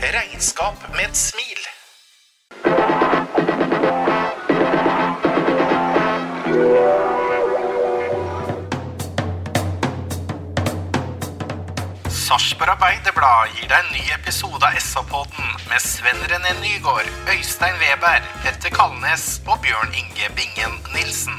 Regnskap med et smil. Sarpsborg Arbeiderblad gir deg en ny episode av SA-podden med Sven René Nygård, Øystein Weber, Petter Kalnes og Bjørn Inge Bingen Nilsen.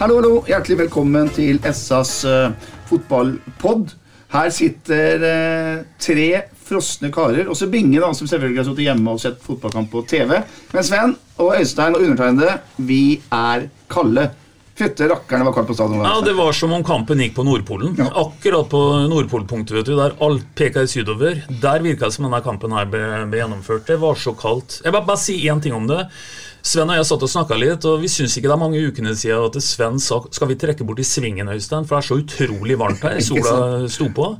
Hallo, hallo. Hjertelig velkommen til SAs uh, fotballpod. Her sitter eh, tre frosne karer, også Binge, da, som selvfølgelig har sittet hjemme og sett fotballkamp på TV. Men Sven og Øystein og undertegnede, vi er kalde. Fytte rakkerne var kaldt på stadion. Ja, Det var som om kampen gikk på Nordpolen. Ja. Akkurat på Nordpolpunktet, vet du, der alt peker sydover. Der virka det som denne kampen her ble, ble gjennomført. Det var så kaldt. Jeg vil bare si én ting om det. Sven og jeg satt og snakka litt, og vi syns ikke det er mange ukene siden at Sven sa skal vi trekke bort i svingen, Øystein, for det er så utrolig varmt her. Sola sto på.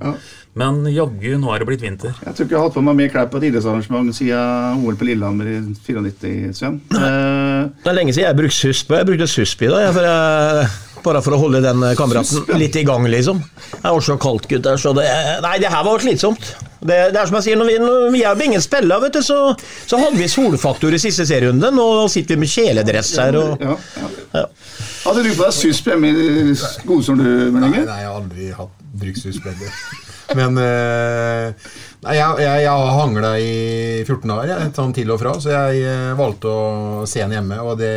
Men jaggu, nå er det blitt vinter. Jeg tror ikke jeg har hatt på meg mer klær på et idrettsarrangement siden OL på Lillehammer i 94, Sven. Eh, Det er lenge siden jeg brukte susp. Jeg brukte susp i dag, for jeg, bare for å holde den kameraten litt i gang, liksom. Det var så kaldt, gutter. Så det, nei, det her var slitsomt. Det, det er som jeg sier, når vi, når vi er ingen spiller, vet du, så, så hadde vi solfaktor i siste serierunde. Nå sitter vi med kjeledress her og ja, ja. ja. Hadde du på deg susp hjemme i som du, Nei, Mørninger? nei, jeg har aldri hatt brukshuspledder. Men eh, nei, jeg, jeg, jeg har hangla i 14 dager, jeg, sånn til og fra, så jeg eh, valgte å se den hjemme. Og det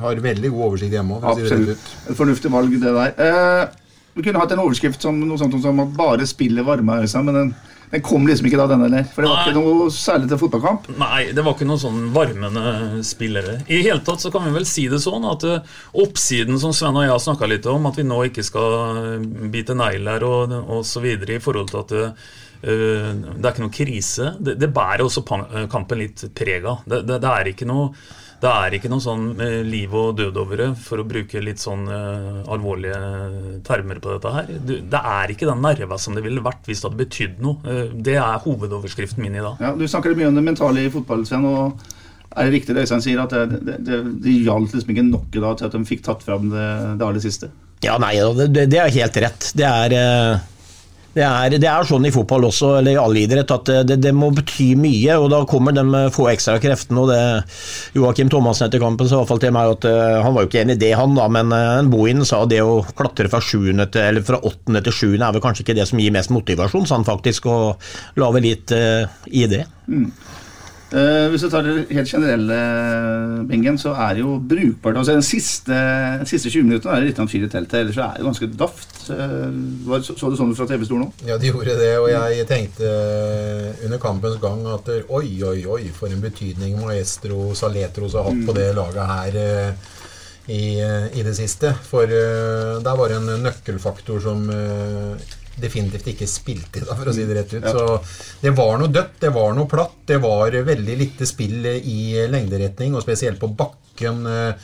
har veldig god oversikt hjemme òg, si Absolutt. Et fornuftig valg, det der. Eh, vi kunne hatt en overskrift som noe sånt som at bare spillet varma seg, men den, den kom liksom ikke da, den heller. For det var Nei. ikke noe særlig til fotballkamp. Nei, det var ikke noen sånn varmende spillere. I hele tatt så kan vi vel si det sånn at eh, oppsiden som Sven og jeg har snakka litt om, at vi nå ikke skal bite negler og, og så videre i forhold til at eh, det er ikke noe krise. Det, det bærer også kampen litt preg av. Det, det, det er ikke noe det er ikke noe sånn eh, liv og død over det, for å bruke litt sånn eh, alvorlige termer på dette her. Du, det er ikke den nerva som det ville vært hvis det hadde betydd noe. Eh, det er hovedoverskriften min i dag. Ja, du snakker mye om det mentale i fotball, Sven. og er det riktig det Øystein sier, at det, det, det, det gjaldt liksom ikke nok da til at de fikk tatt fram det, det aller siste? Ja, nei, det, det- det er helt rett. Det er, det, er, det er sånn i fotball også, eller i all idrett, at det, det må bety mye. og Da kommer de få ekstra kreftene. og det Joakim Thomassen etter kampen sa i hvert fall til meg at eh, han var jo ikke enig i det, han da, men uh, en Bohin sa det å klatre fra til, fra åttende til sjuende er vel kanskje ikke det som gir mest motivasjon, sa han faktisk, og la vel litt uh, i det. Eh, hvis du tar det helt generelle, Bingen, så er det jo brukbart. altså Den siste, de siste 20 minuttene er det litt av en fyr i teltet, ellers er det ganske daft. Uh, var- så, så du sånn fra TV-stolen òg? Ja, de gjorde det, og jeg tenkte under kampens gang at eh, oi, oi, oi, for en betydning Maestro Saletros har hatt på det laget her Uh, i, eh, i det siste. For uh, der var det en nøkkelfaktor som eh, definitivt ikke spilte i dag, for å si det rett ut. Så det var noe dødt, det var noe platt. Det var veldig lite spill i lengderetning, og spesielt på bakken. eh,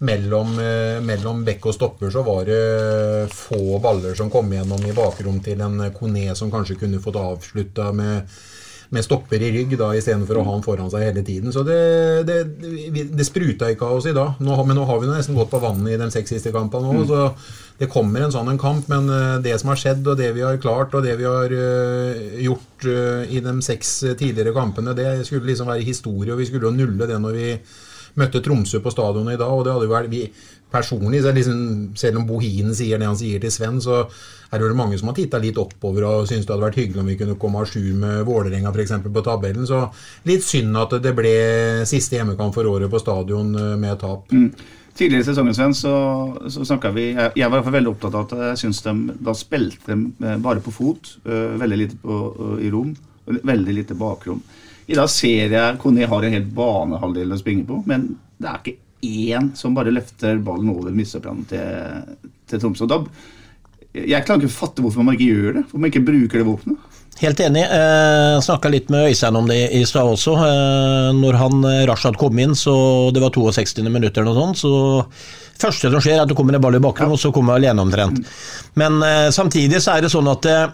Mellom, eh, mellom bekk og stopper så var det få baller som kom gjennom i bakrom til en Kone som kanskje kunne fått avslutta med, med stopper i rygg da, istedenfor å ha han foran seg hele tiden. Så det, det, det spruta ikke av oss i dag. Nå, men nå har vi nesten gått på vannet i de seks siste kampene òg, så det kommer en sånn en kamp. Men eh, det som har skjedd, og det vi har klart, og det vi har eh, gjort eh, i de seks tidligere kampene, det skulle liksom være historie, og vi skulle jo nulle det når vi møtte Tromsø på stadionet i dag, og det hadde jo vært vi, personlig, liksom, selv om Bohinen sier det han sier til Sven, så er det mange som har titta litt oppover og syns det hadde vært hyggelig om vi kunne komme av jour med Vålerenga f.eks. på tabellen. Så litt synd at det ble siste hjemmekamp for året på stadion eh, med tap. Mm. Tidligere i sesongen Sven, så, så vi Jeg, jeg var veldig opptatt av at jeg syns de da spilte de bare på fot. øh, veldig lite på, øh, i rom. Veldig lite bakrom. I dag ser jeg Kone har en helt banehalvdel å springe på, men det er ikke én som bare løfter ballen over midtstopplanen til, til Tromsø. Og Da, jeg klarer ikke å fatte hvorfor man ikke gjør det. Hvorfor man ikke bruker det våpenet. Helt enig. Eh, Snakka litt med Øystein om det i stad også. Eh, når han eh, Rashad kom inn, så det var 62. minutter eller noe sånt, så første som skjer, er at det kommer en ball i bakgrunnen, og så kommer jeg alene omtrent. Men eh, samtidig så er det sånn at eh,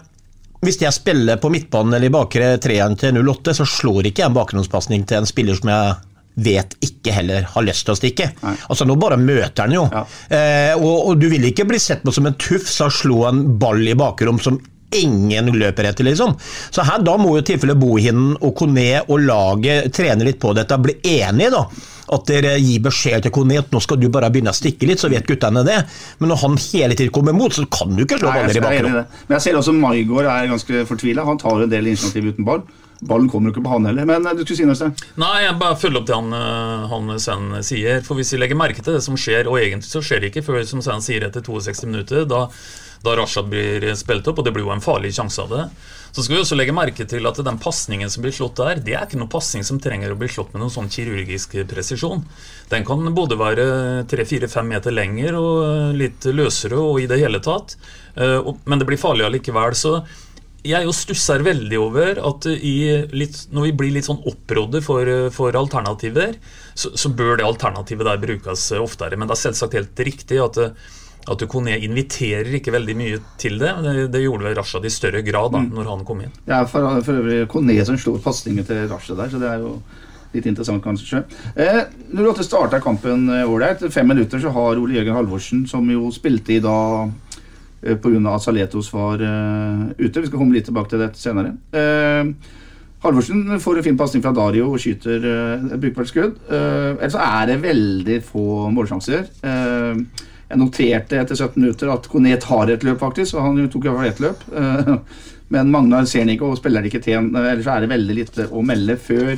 hvis jeg spiller på midtbanen eller i bakre treeren til 08, så slår ikke jeg en bakgrunnspasning til en spiller som jeg vet ikke heller har lyst til å stikke. Altså Nå bare møter han jo. Eh, og, og du vil ikke bli sett på som en tufs av å slå en ball i bakrom som ingen løper etter, liksom. Så her, da må jo i tilfelle Bohinen og Kone og laget trene litt på dette, bli enige, da. At dere gir beskjed til Kone at nå skal du bare begynne å stikke litt, så vet guttene det. Men når han hele tiden kommer imot, så kan du ikke slå baller i bakrom. Men jeg ser også Maigård er ganske fortvila. Han tar en del initiativ uten ball. Ballen kommer jo ikke på han heller. Men eh, du skulle si noe, Øystein? Nei, jeg bare følger opp det han, eh, han Sven sier. For hvis vi legger merke til det som skjer, og egentlig så skjer det ikke før som Sven sier etter 62 minutter, da, da Rashad blir spilt opp, og det blir jo en farlig sjanse av det. Så skal vi også legge merke til at den pasningen som blir slått der, det er ikke noen pasning som trenger å bli slått med noen sånn kirurgisk presisjon. Den kan både være 3-4-5 meter lenger og eh, litt løsere og i det hele tatt. Eh, Men det blir farlig allikevel. Så jeg jo stusser veldig over at i litt, når vi blir litt sånn opprådde for, for alternativer, så, så bør det alternativet der brukes oftere. Men det er selvsagt helt riktig at, at Kone inviterer ikke veldig mye til det. Det, det gjorde vel Rashad i større grad da Mm. når han kom inn. Det er for, for øvrig Kone som slår pasningen til Rashad der, så det er jo litt interessant kanskje. Eh, når du starta kampen eh, ålreit, fem minutter så har Ole Jørgen Halvorsen, som jo spilte i eh, pga. at Saletos var eh, ute. Vi skal komme litt tilbake til dette senere. Eh, Halvorsen får en fin pasning fra Dario og skyter uh, et brukbart skudd. Uh, ellers er det veldig få målsjanser. Uh, jeg noterte etter 17 minutter at Kone tar et løp, faktisk. Og han tok i hvert fall ett løp. Uh, men Magnar ser han ikke og spiller det ikke til. en- Ellers er det veldig lite å melde før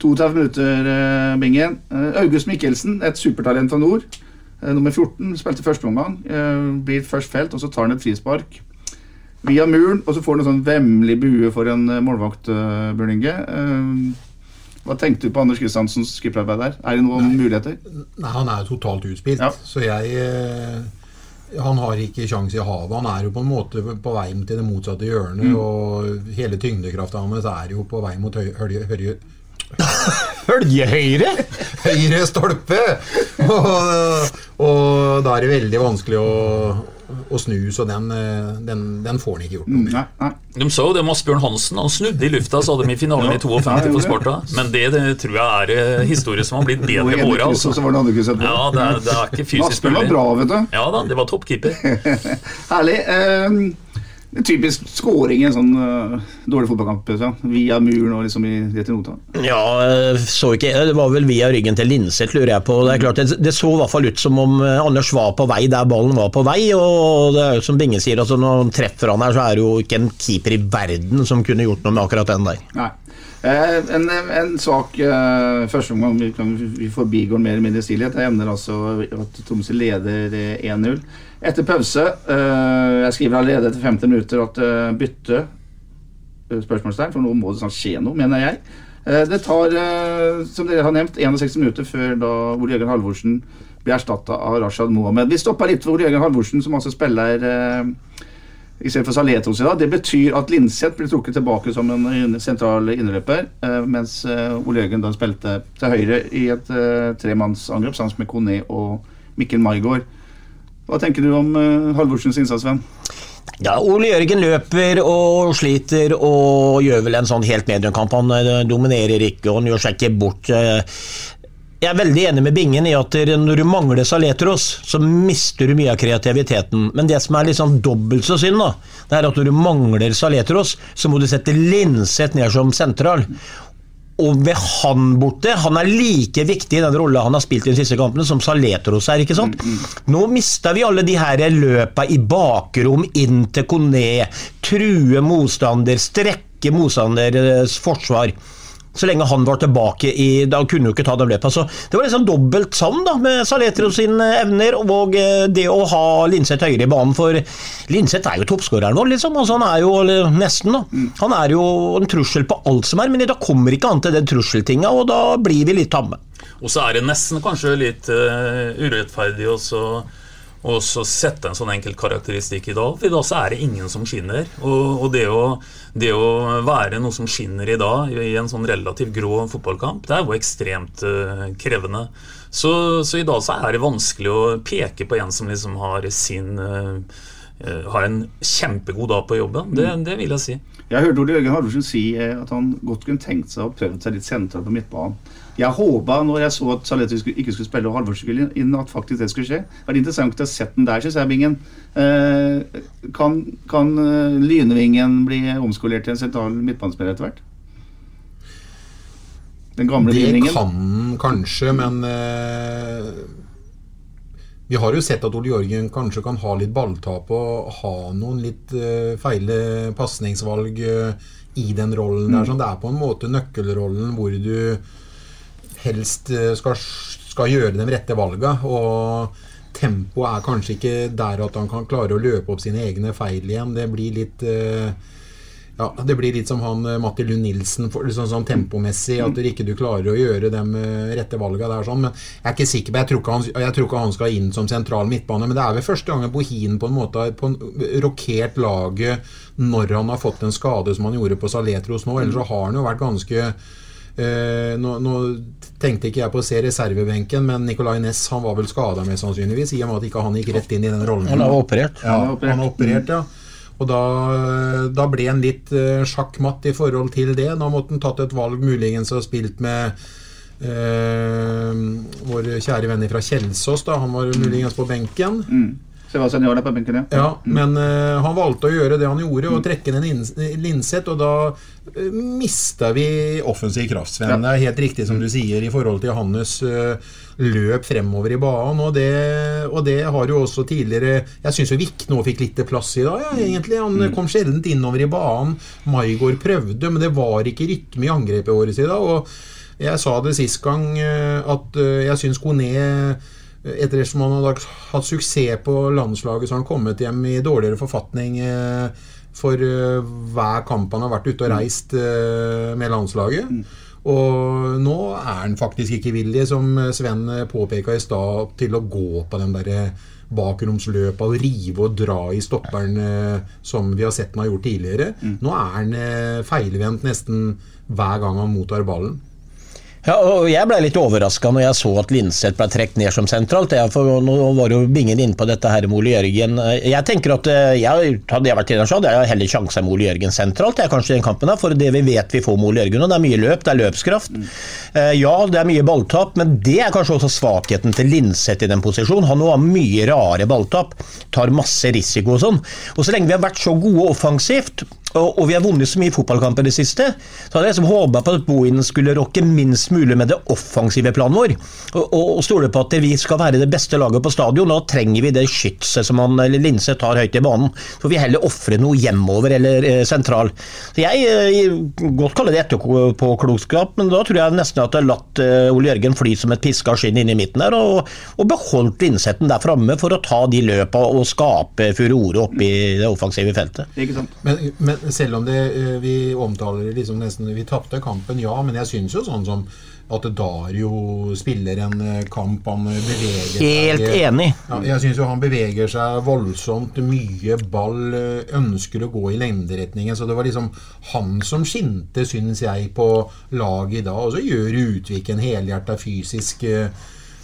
32 minutter, eh, Bingen. Eh, August Mikkelsen, et supertalent fra nord. Eh, nummer 14, spilte første omgang. Eh, blir først felt, og så tar han et frispark via muren, og så får han en sånn vemmelig bue for en eh, målvakt, Bjørn Inge. Hva tenkte du på Anders Kristiansens skipperarbeid der? Er det noen muligheter? Nei, han er totalt utspilt. Så jeg Han har ikke kjangs i havet. Han er jo på en måte på vei til det motsatte hjørnet. Mm. Og hele tyngdekrafta hans er jo på vei mot høy, høy, hølje, Hølje-høyre? Høyre stolpe! Og, og da er det veldig vanskelig å, å snu, så den, den, den får han ikke gjort noe med. De så jo det med Asbjørn Hansen. Han snudde i lufta, så hadde de i finalen i 52 for Sparta. Men det, det tror jeg er eh, historie som har blitt bedre med åra. Altså. Ja, det er, det er ikke fysisk Asbjørn var bra, vet du. Ja da, det var toppkeeper. Herlig. Eh, en typisk skåring i en sånn uh, dårlig fotballkamp. Ja. Via muren og liksom i rett i nota. Ja, eh, så ikke Det var vel via ryggen til Linseth, lurer jeg på. Det er klart, det, det så i hvert fall ut som om eh, Anders var på vei der ballen var på vei. Og det er jo som Binge sier, altså når han treffer han her, så er det jo ikke en keeper i verden som kunne gjort noe med akkurat den der. Nei. Eh, en, en svak eh, første omgang. Vi, kan, vi forbigår mer eller mindre stillhet. Jeg evner altså at Tromsø leder eh, 1-0. Etter pause eh, Jeg skriver allerede etter 50 minutter at eh, bytte eh, spørsmålstegn, for nå må det snart skje noe, mener jeg. Eh, det tar, eh, som dere har nevnt, 61 minutter før da Ole Jørgen Halvorsen blir erstatta av Rashad Mohammed. Vi stoppa litt for Ole Jørgen Halvorsen, som altså spiller eh, i stedet for Saletos i dag. Det betyr at Linseth blir trukket tilbake som en sentral innløper, eh, mens eh, Ole Jørgen da spilte til høyre i et eh, tremannsangrep sammen med Kone og Mikkel Maigård. Hva tenker du om Halvorsens innsats, Sven? Ja, Ole Jørgen løper og sliter og gjør vel en sånn helt mediumkamp. Han dominerer ikke, og han gjør seg ikke bort. Jeg er veldig enig med Bingen i at når du mangler Saletros, så mister du mye av kreativiteten. Men det som er litt sånn dobbelt så synd, da, det er at når du mangler Saletros, så må du sette Linseth ned som sentral. og ved han borte Han er like viktig i den rolla han har spilt i de siste kampene, som Saletros er. ikke sant? Nå mister vi alle de her løpa i bakrom, inn til Kone, true motstander, strekke motstanders forsvar. Så lenge han var tilbake i Da kunne jo ikke ta dem løpa. Så det var liksom dobbelt savn da, med Saletro sine evner og eh, det å ha Linseth høyere i banen. For Linseth er jo toppskåreren vår, liksom. Altså, han er jo nesten, da. Han er jo en trussel på alt som er, men da kommer ikke han til den trusseltinga, og da blir vi litt tamme. Og så er det nesten kanskje litt uh, urettferdig også og så sette en sånn enkelt karakteristikk i dag. For i dag så er det ingen som skinner. Og, og det, å, det, å, være noe som skinner i dag, i en sånn relativt grå fotballkamp, det er jo ekstremt uh, krevende. Så, så, i dag så er det vanskelig å peke på en som liksom har sin uh, uh, Har en kjempegod dag på jobben. Det, det vil jeg si. Jeg hørte Ole Jørgen Halvorsen si at han godt kunne tenkt seg å prøve seg litt sentralt på midtbanen. Jeg håpa når jeg så at Saletti ikke skulle spille og Halvorsen skulle inn, at faktisk det skulle skje. Det er interessant å ha sett den der, syns jeg, Bingen. Eh, kan, kan Lynevingen bli omskolert til en sentral midtbanespiller etter hvert? Den gamle Det Lynevingen? kan kanskje, men eh, vi har jo sett at Ole Jørgen kanskje kan ha litt balltap og ha noen litt uh, feile pasningsvalg eh, i den rollen. Mm. der. Sånn, det er på en måte nøkkelrollen hvor du helst eh, skal, skal gjøre de rette valga. Og tempoet er kanskje ikke der at han kan klare å løpe opp sine egne feil igjen. Det blir litt eh, ja, Det blir litt som han eh, Matti Lund Nilsen, liksom sånn tempomessig. At du ikke klarer å gjøre de rette valga der. sånn, Men jeg er ikke sikker på Jeg tror ikke han, jeg tror ikke han skal inn som sentral midtbane. Men det er vel første gangen Bohin på en måte har rokert laget når han har fått en skade som han gjorde på Saletros nå. Ellers så har han jo vært ganske Eh, nå, nå, tenkte ikke jeg på å se reservebenken, men Nicolay Næss han var vel skada mest sannsynligvis, i og med at ikke han gikk rett inn i den rollen. Han er operert. Ja, han er operert, ja. Og da, da ble han litt eh, sjakkmatt i forhold til det. Da måtte han tatt et valg, muligens og spilt med eh, vår kjære venn fra Kjelsås. Da. Han var muligens på benken. Mm. Sebastian Jarl er på benken, ja. Ja, men uh, han valgte å gjøre det han gjorde, og trekke ned Linseth, og da uh, mista vi offensiv kraft, Sven. Ja. Det er helt riktig som du sier i forhold til hans uh, løp fremover i banen, og det, og det har jo også tidligere Jeg syns jo Vik nå fikk litt plass i dag, ja, egentlig. Han kom sjelden innover i banen. Maigård prøvde, men det var ikke rytme i angrepet vårt i dag. og jeg sa det sist gang at jeg syns Kone etter som han har hatt suksess på landslaget, så har han kommet hjem i dårligere forfatning for hver kamp han har vært ute og reist med landslaget. Og nå er han faktisk ikke villig, som Sven påpeka i stad, til å gå på den derre bakromsløpa og rive og dra i stopperen som vi har sett han har gjort tidligere. Nå er han feilvendt nesten hver gang han mottar ballen. Ja, og Jeg ble litt overraska når jeg så at Linseth ble trukket ned som sentralt. Jeg, for Nå var jo Bingen inne på dette her med Ole Jørgen. Jeg tenker at jeg, Hadde jeg vært så hadde jeg heller sjansa med Ole Jørgen sentralt. Jeg kanskje den kampen her, For det vi vet vi får med Ole Jørgen, og det er mye løp, det er løpskraft. Mm. Ja, det er mye balltap, men det er kanskje også svakheten til Linseth i den posisjonen. Han har mye rare balltap, tar masse risiko og sånn. Og så lenge vi har vært så gode offensivt, og, vi har vunnet så mye fotballkamper i det siste, så hadde jeg liksom håpa på at Bohinen skulle rokke minst mulig med det offensive planen vår. Og, og, og stole på at vi skal være det beste laget på stadion. Da trenger vi det skytset som han, eller Linse tar høyt i banen. Så vi heller ofre noe hjemover eller eh, sentral. Så Jeg eh, godt kaller det etterpåklokskap, men da tror jeg nesten at jeg har latt eh, Ole Jørgen fly som et piska skinn inn i midten der, og, og beholdt Linsetten der framme for å ta de løpa og skape furore oppe i det offensive feltet. Ikke sant? Men, men selv om det, vi omtaler det liksom nesten Vi tapte kampen, ja, men jeg syns jo sånn som at Dario spiller en kamp han beveger Helt enig. Ja, jeg syns jo han beveger seg voldsomt mye ball, ønsker å gå i lengderetningen. Så det var liksom han som skinte, syns jeg, på laget i dag. Og så gjør Utvik en helhjerta fysisk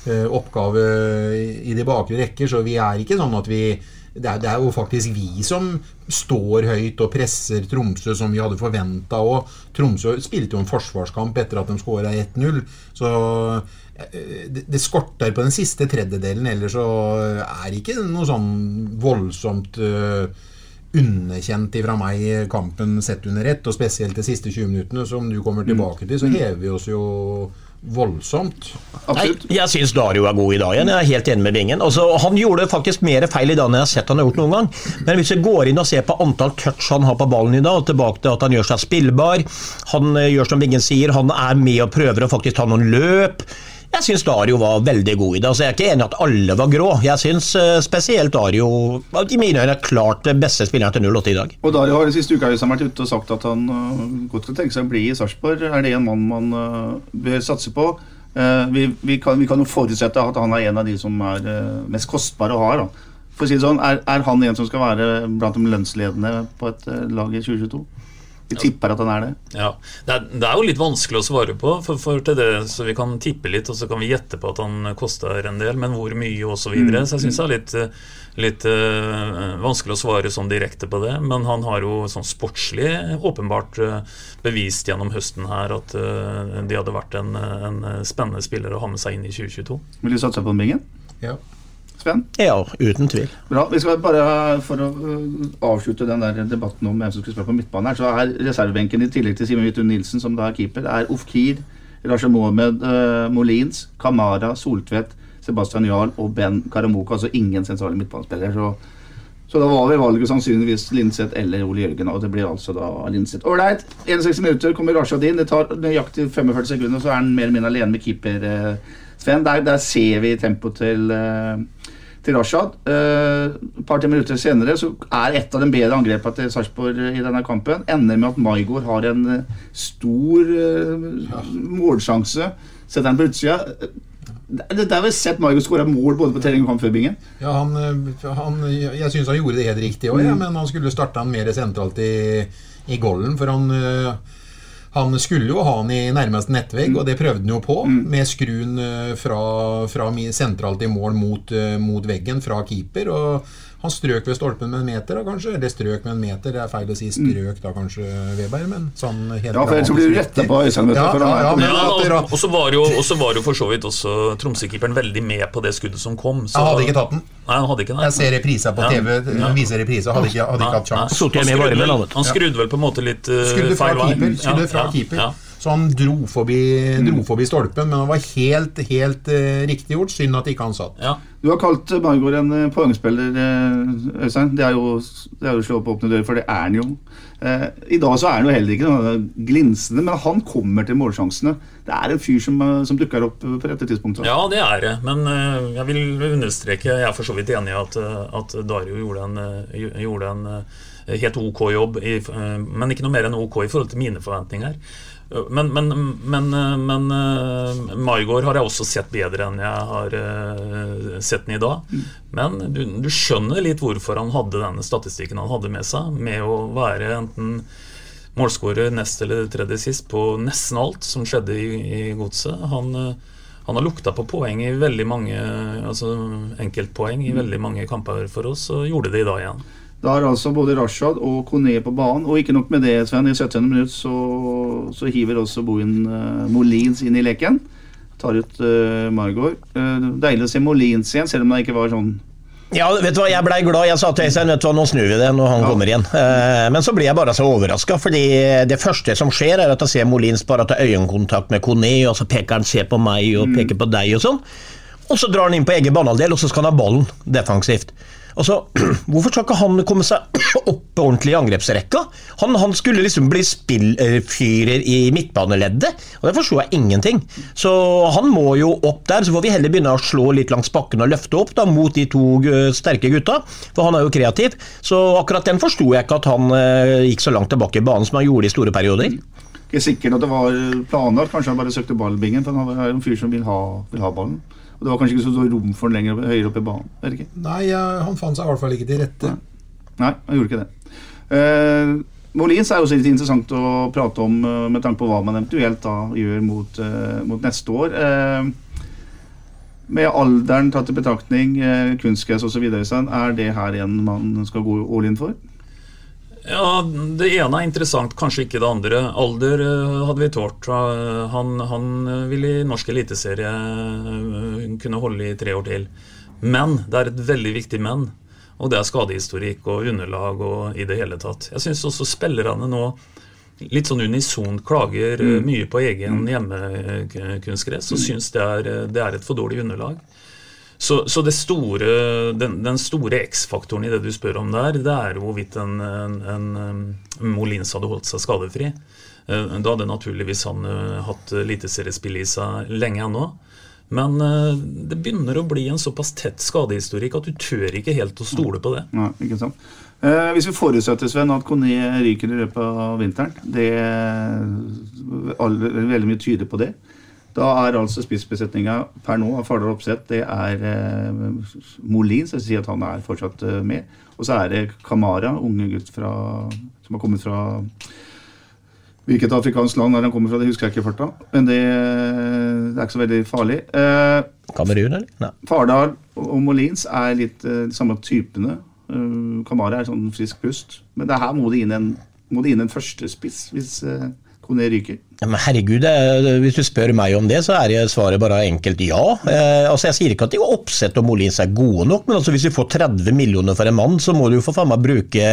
oppgave i de bakre rekker, så vi er ikke sånn at vi det er, det er, jo faktisk vi som står høyt og presser Tromsø som vi hadde forventa. Tromsø spilte jo en forsvarskamp etter at de skåra 1-0. Så det, det, skorter på den siste tredjedelen. Ellers så er det ikke noe sånn voldsomt uh, underkjent ifra meg kampen sett under ett, og spesielt de siste 20 minuttene, som du kommer tilbake til, så hever vi oss jo voldsomt. Nei, jeg syns Dario er god i dag igjen. Jeg er helt enig med Bingen. Altså, han gjorde faktisk mer feil i dag enn jeg har sett han har gjort noen gang. Men hvis vi går inn og ser på antall touch han har på ballen i dag, og tilbake til at han gjør seg spillbar, han eh, gjør som Bingen sier, han er med og prøver å faktisk ta noen løp. Jeg syns Dario var veldig god i det. Altså, jeg er ikke enig i at alle var grå. Jeg syns uh, spesielt Dario i mine øyne er klart beste spilleren til 08 i dag. Og Dario har den siste uka vært ute og sagt at han uh, godt kan tenke seg å bli i Sarpsborg. Er det en mann man uh, bør satse på? Vi, vi, kan, vi, kan, jo forutsette at han er en av de som er mest kostbare å ha. Da. For å si det sånn, er, er, han en som skal være blant de lønnsledende på et lag i 2022? Vi tipper at han er det. Ja, det er, det er, jo litt vanskelig å svare på. For, for, til det, så Vi kan tippe litt, og så kan vi gjette på at han koster en del, men hvor mye osv. Så, videre. Mm. så jeg syns det er litt, litt uh, vanskelig å svare sånn direkte på det. Men han har jo sånn sportslig åpenbart uh, bevist gjennom høsten her at uh, de hadde vært en, en, spennende spiller å ha med seg inn i 2022. Vil du satse på den, Bingen? Ja. Sven? Ja, uten tvil. Bra. Vi skal bare, For å uh, avslutte den der debatten om hvem som skal spille på midtbanen, her, så er reservebenken i tillegg til Simen Vidtun Nilsen, som da er keeper, er Ofkir, Rasha Mohamed, uh, Molins, Kamara, Soltvedt, Sebastian Jarl og Ben Karamoka. Altså ingen sentrale midtbanespillere. Så, så da var vel valget sannsynligvis Linseth eller Ole Jørgen, og det blir altså da Linseth. Ålreit, 61 minutter kommer Rashad inn. Det tar nøyaktig 45 sekunder, så er han mer eller mindre alene med keeper. Uh, Sven, der, der ser vi tempoet til uh, til Rashad. Uh, et par-tre minutter senere så er et av de bedre angrepene til Sarpsborg i denne kampen ender med at Maigård har en uh, stor målsjanse. Setter den på utsida. Det har vi sett Maigård skåre mål både på trening og kamp før bingen. Ja, han, han, jeg syns han gjorde det helt riktig òg, ja, mm. men han skulle starta han mer sentralt i, i golden. For han han skulle jo ha han i nærmeste nettvegg, mm. og det prøvde han jo på. Mm. Med skruen fra, fra sentralt i mål mot, mot, veggen fra keeper. Og han strøk ved stolpen med en meter, da, kanskje. Eller strøk med en meter, det er feil å si strøk da, kanskje, Weber. Men sånn helt Ja, for ellers blir du retta på Øystein. Ja, ja, ja, og så var jo for så vidt også Tromsø-keeperen veldig med på det skuddet som kom. Så, han hadde ikke tatt den. Nei, han hadde ikke Jeg ser reprisa på TV, ja. viser reprisa, hadde ikke, hadde ikke hatt sjans. Han, han skrudde vel på en måte litt uh, feil vei. Skudde fra keeper. Så han dro forbi, mm. dro forbi, stolpen, men han var helt, helt uh, riktig gjort. Synd at ikke han satt. Ja. Du har kalt Margaard en uh, poengspiller, uh, Øystein. Det er jo, det er jo å slå opp åpne dører, for det er han jo. Uh, I dag så er han jo heller ikke noe glinsende, men han kommer til målsjansene. Det er en fyr som, som dukker opp på dette tidspunktet. Ja, det er det. Men jeg vil understreke, jeg er for så vidt enig i at, at Dario gjorde en, gjorde en helt ok jobb, i, men ikke noe mer enn ok i forhold til mine forventninger. Men, men, men, men uh, Maigård har jeg også sett bedre enn jeg har uh, sett den i dag. Men du, du, skjønner litt hvorfor han hadde denne statistikken han hadde med seg, med å være enten målskårer nest eller tredje sist på nesten alt som skjedde i, i Godset. Han, uh, han har lukta på poeng i veldig mange altså enkeltpoeng i veldig mange kamper for oss, og gjorde det i dag igjen. Da er altså både Rashad og Kone på banen. Og ikke nok med det, Sven. I 17. minutt så, så hiver også Bohin uh, Molins inn i leken. Tar ut uh, Margot. Uh, deilig å se Molins igjen, selv om det ikke var sånn ja, vet du hva, jeg blei glad. Jeg sa til Øystein vet du hva, nå snur vi det når han ja. kommer igjen. Men så blir jeg bare så overraska, fordi det første som skjer, er at jeg ser Molins bare ta øyekontakt med Kone, og så peker han 'se på meg' og mm. peker på deg og sånn. Og så drar han inn på egen banehalvdel, og så skal han ha ballen defensivt. Altså, Hvorfor skal ikke han komme seg opp ordentlig i angrepsrekka? Han, han skulle liksom bli spillfyrer i midtbaneleddet, og det forsto jeg ingenting. Så han må jo opp der, så får vi heller begynne å slå litt langs bakken og løfte opp da, mot de to sterke gutta, for han er jo kreativ. Så akkurat den forsto jeg ikke at han eh, gikk så langt tilbake i banen som han gjorde i store perioder. Ikke sikkert at det var planlagt, kanskje han bare søkte ballbingen, for han er en fyr som vil ha, vil ha ballen. Og det var kanskje ikke så rom for den lenger høyere oppe i banen? Er det ikke? Nei, han fant seg i hvert fall ikke til rette. Nei, han gjorde ikke det. Uh, Molins er også litt interessant å prate om uh, med tanke på hva man eventuelt da gjør mot, uh, mot neste år. Med alderen tatt i betraktning, kunstgress osv., er det her en man skal gå all in for? Ja, Det ene er interessant, kanskje ikke det andre. Alder uh, hadde vi tålt. Uh, han, han vil i norsk eliteserie kunne holde i tre år til. Men det er et veldig viktig men. Og det er skadehistorikk og underlag og i det hele tatt. Jeg syns også spillerne nå litt sånn unisont klager eh, Mm. mye på egen hjemmekunstgress og syns det er, eh, det er et for dårlig underlag. Så, så store, den, den store X-faktoren i det du spør om der, det er hvorvidt en, en, en, um, Molins hadde holdt seg skadefri. Eh, Da hadde naturligvis han eh, hatt eliteseriespill i seg lenge ennå. Men eh, det begynner å bli en såpass tett skadehistorikk at du tør ikke helt å stole på det. Nei, ikke sant. Hvis vi forutsetter Sven, at Kone ryker i løpet av vinteren det er Veldig mye tyder på det. Da er altså spissbesetninga per nå av Fardal Oppsett det er eh, Molin, så jeg sier at han er fortsatt eh, med. Og så er det Kamara, unge gutt fra, som har kommet fra Hvilket afrikansk land er han kommer fra, det husker jeg ikke i farta. Men det, det er ikke så veldig farlig. Eh, Kamerun, eller? Nei. Fardal og Molins er litt eh, de samme typene. Uh, Kamara er sånn frisk pust. Men det her må det inn en, må det inn en førstespiss hvis eh, Kone ryker. Men herregud, er- hvis du spør meg om det, så er svaret bare enkelt ja. Eh, altså Jeg sier ikke at Oppsett og Molins er gode nok, men altså hvis vi får 30 millioner for en mann, så må du jo for faen meg bruke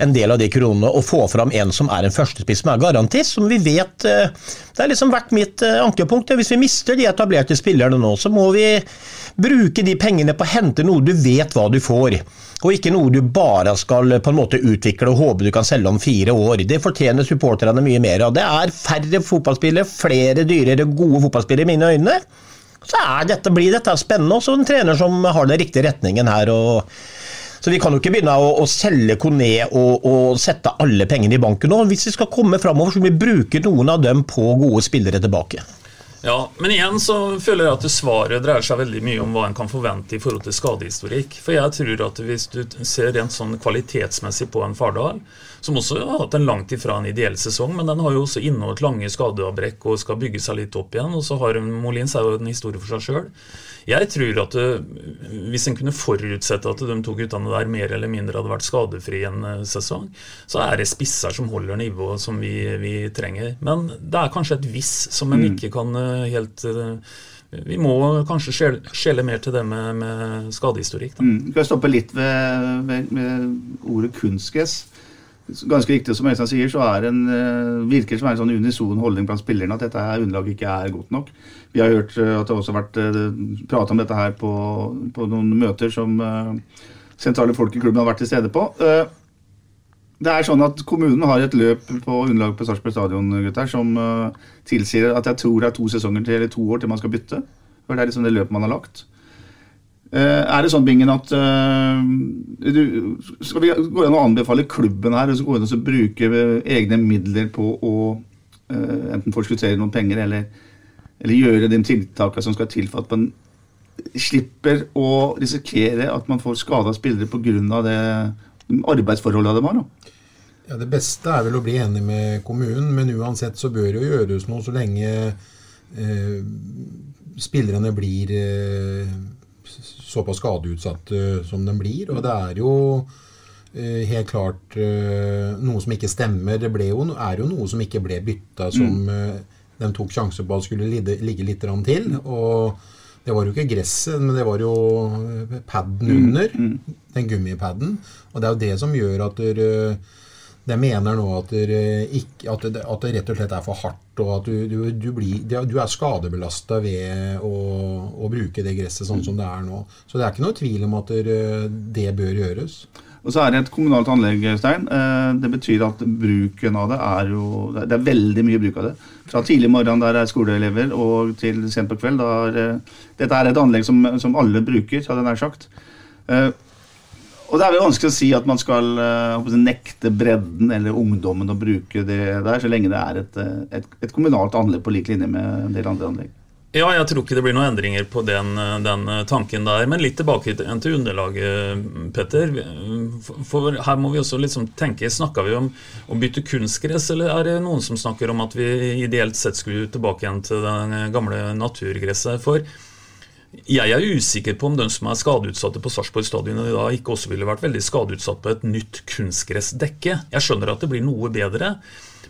en del av de kronene og få fram en som er en førstespiss som er garantist, som vi vet eh, Det har liksom vært mitt eh, ankepunkt. Hvis vi mister de etablerte spillerne nå, så må vi bruke de pengene på å hente noe du vet hva du får. Og ikke noe du bare skal på en måte utvikle og håpe du kan selge om fire år. Det fortjener supporterne mye mer av. Det er færre fotballspillere, flere dyrere, gode fotballspillere i mine øyne. Så dette, blir dette spennende. Også en trener som har den riktige retningen her. og så Vi kan jo ikke begynne å, å selge Kone og, og sette alle pengene i banken nå. Hvis vi skal komme framover, så må vi bruke noen av dem på gode spillere tilbake. Ja, Men igjen så føler jeg at svaret dreier seg veldig mye om hva en kan forvente i forhold til skadehistorikk. For jeg tror at hvis du ser rent sånn kvalitetsmessig på en Fardal, som også har hatt en langt ifra en ideell sesong, men den har jo også inneholdt lange skadeavbrekk og skal bygge seg litt opp igjen. Og så har Molins er jo en historie for seg sjøl. Jeg tror at det, hvis en kunne forutsette at de to guttene der mer eller mindre hadde vært skadefri en eh, sesong, så er det spisser som holder nivået som vi, vi trenger. Men det er kanskje et hvis som en Mm. ikke kan eh, helt eh, Vi må kanskje skjele, mer til det med, med skadehistorikk. Da. Mm. Vi jeg stoppe litt ved, ved, ved ordet kunstgress. Ganske riktig som Øystein sier, så er en, eh, virker det som en sånn unison holdning blant spillerne at dette her underlaget ikke er godt nok. Vi har hørt eh, at det også har vært uh, prat om dette her på, på noen møter som eh, sentrale folk i klubben har vært til stede på. Eh, det er sånn at Kommunen har et løp på underlag på Sarpsborg stadion gutter, som eh, tilsier at jeg tror det er to sesonger til eller to år til man skal bytte. For Det er liksom det løpet man har lagt. Eh, er det sånn, Bingen, at eh, du, Skal vi gå inn og anbefale klubben her så gå inn og bruke egne midler på å eh, enten forskuttere noen penger eller, eller gjøre de tiltakene som skal til for at man slipper å risikere at man får skada spillere pga. det arbeidsforholdet de har? da? Ja, Det beste er vel å bli enig med kommunen, men uansett så bør det gjøres noe så lenge eh, spillerne blir eh, såpass skadeutsatte som de blir. Og det er jo eh, helt klart eh, noe som ikke stemmer. Det jo, er jo noe som ikke ble bytta, som eh, de tok sjanse på at skulle ligge, litt til. Og det var jo ikke gresset, men det var jo eh, paden under. Den gummipaden. Og det er jo det som gjør at dere de mener nå at, dere ikke, at, det, at det rett og slett er for hardt, og at du, du, du, blir, du er skadebelasta ved å, å bruke det gresset sånn som det er nå. Så det er ikke noe tvil om at det bør gjøres. Og så er det et kommunalt anlegg, Stein. Eh, Det betyr at bruken av det er jo Det er veldig mye bruk av det. Fra tidlig morgen der er skoleelever, og til sent på kveld. Er, eh, dette er et anlegg som, som alle bruker, hadde jeg nær sagt. Eh, Og det er vel vanskelig å si at man skal eh, håper nekte bredden eller ungdommen å bruke det der, så lenge det er et, eh, et, et kommunalt anlegg på lik linje med en del andre anlegg. Ja, jeg tror ikke det blir noen endringer på den, den tanken der. Men litt tilbake til underlaget, Petter. For- her må vi også liksom tenke Snakker vi om å bytte kunstgress, eller er det noen som snakker om at vi ideelt sett skulle tilbake igjen til det gamle naturgresset? For jeg er usikker på om de som er skadeutsatte på Sarpsborg stadion i dag, ikke også ville vært veldig skadeutsatt på et nytt kunstgressdekke. Jeg skjønner at det blir noe bedre,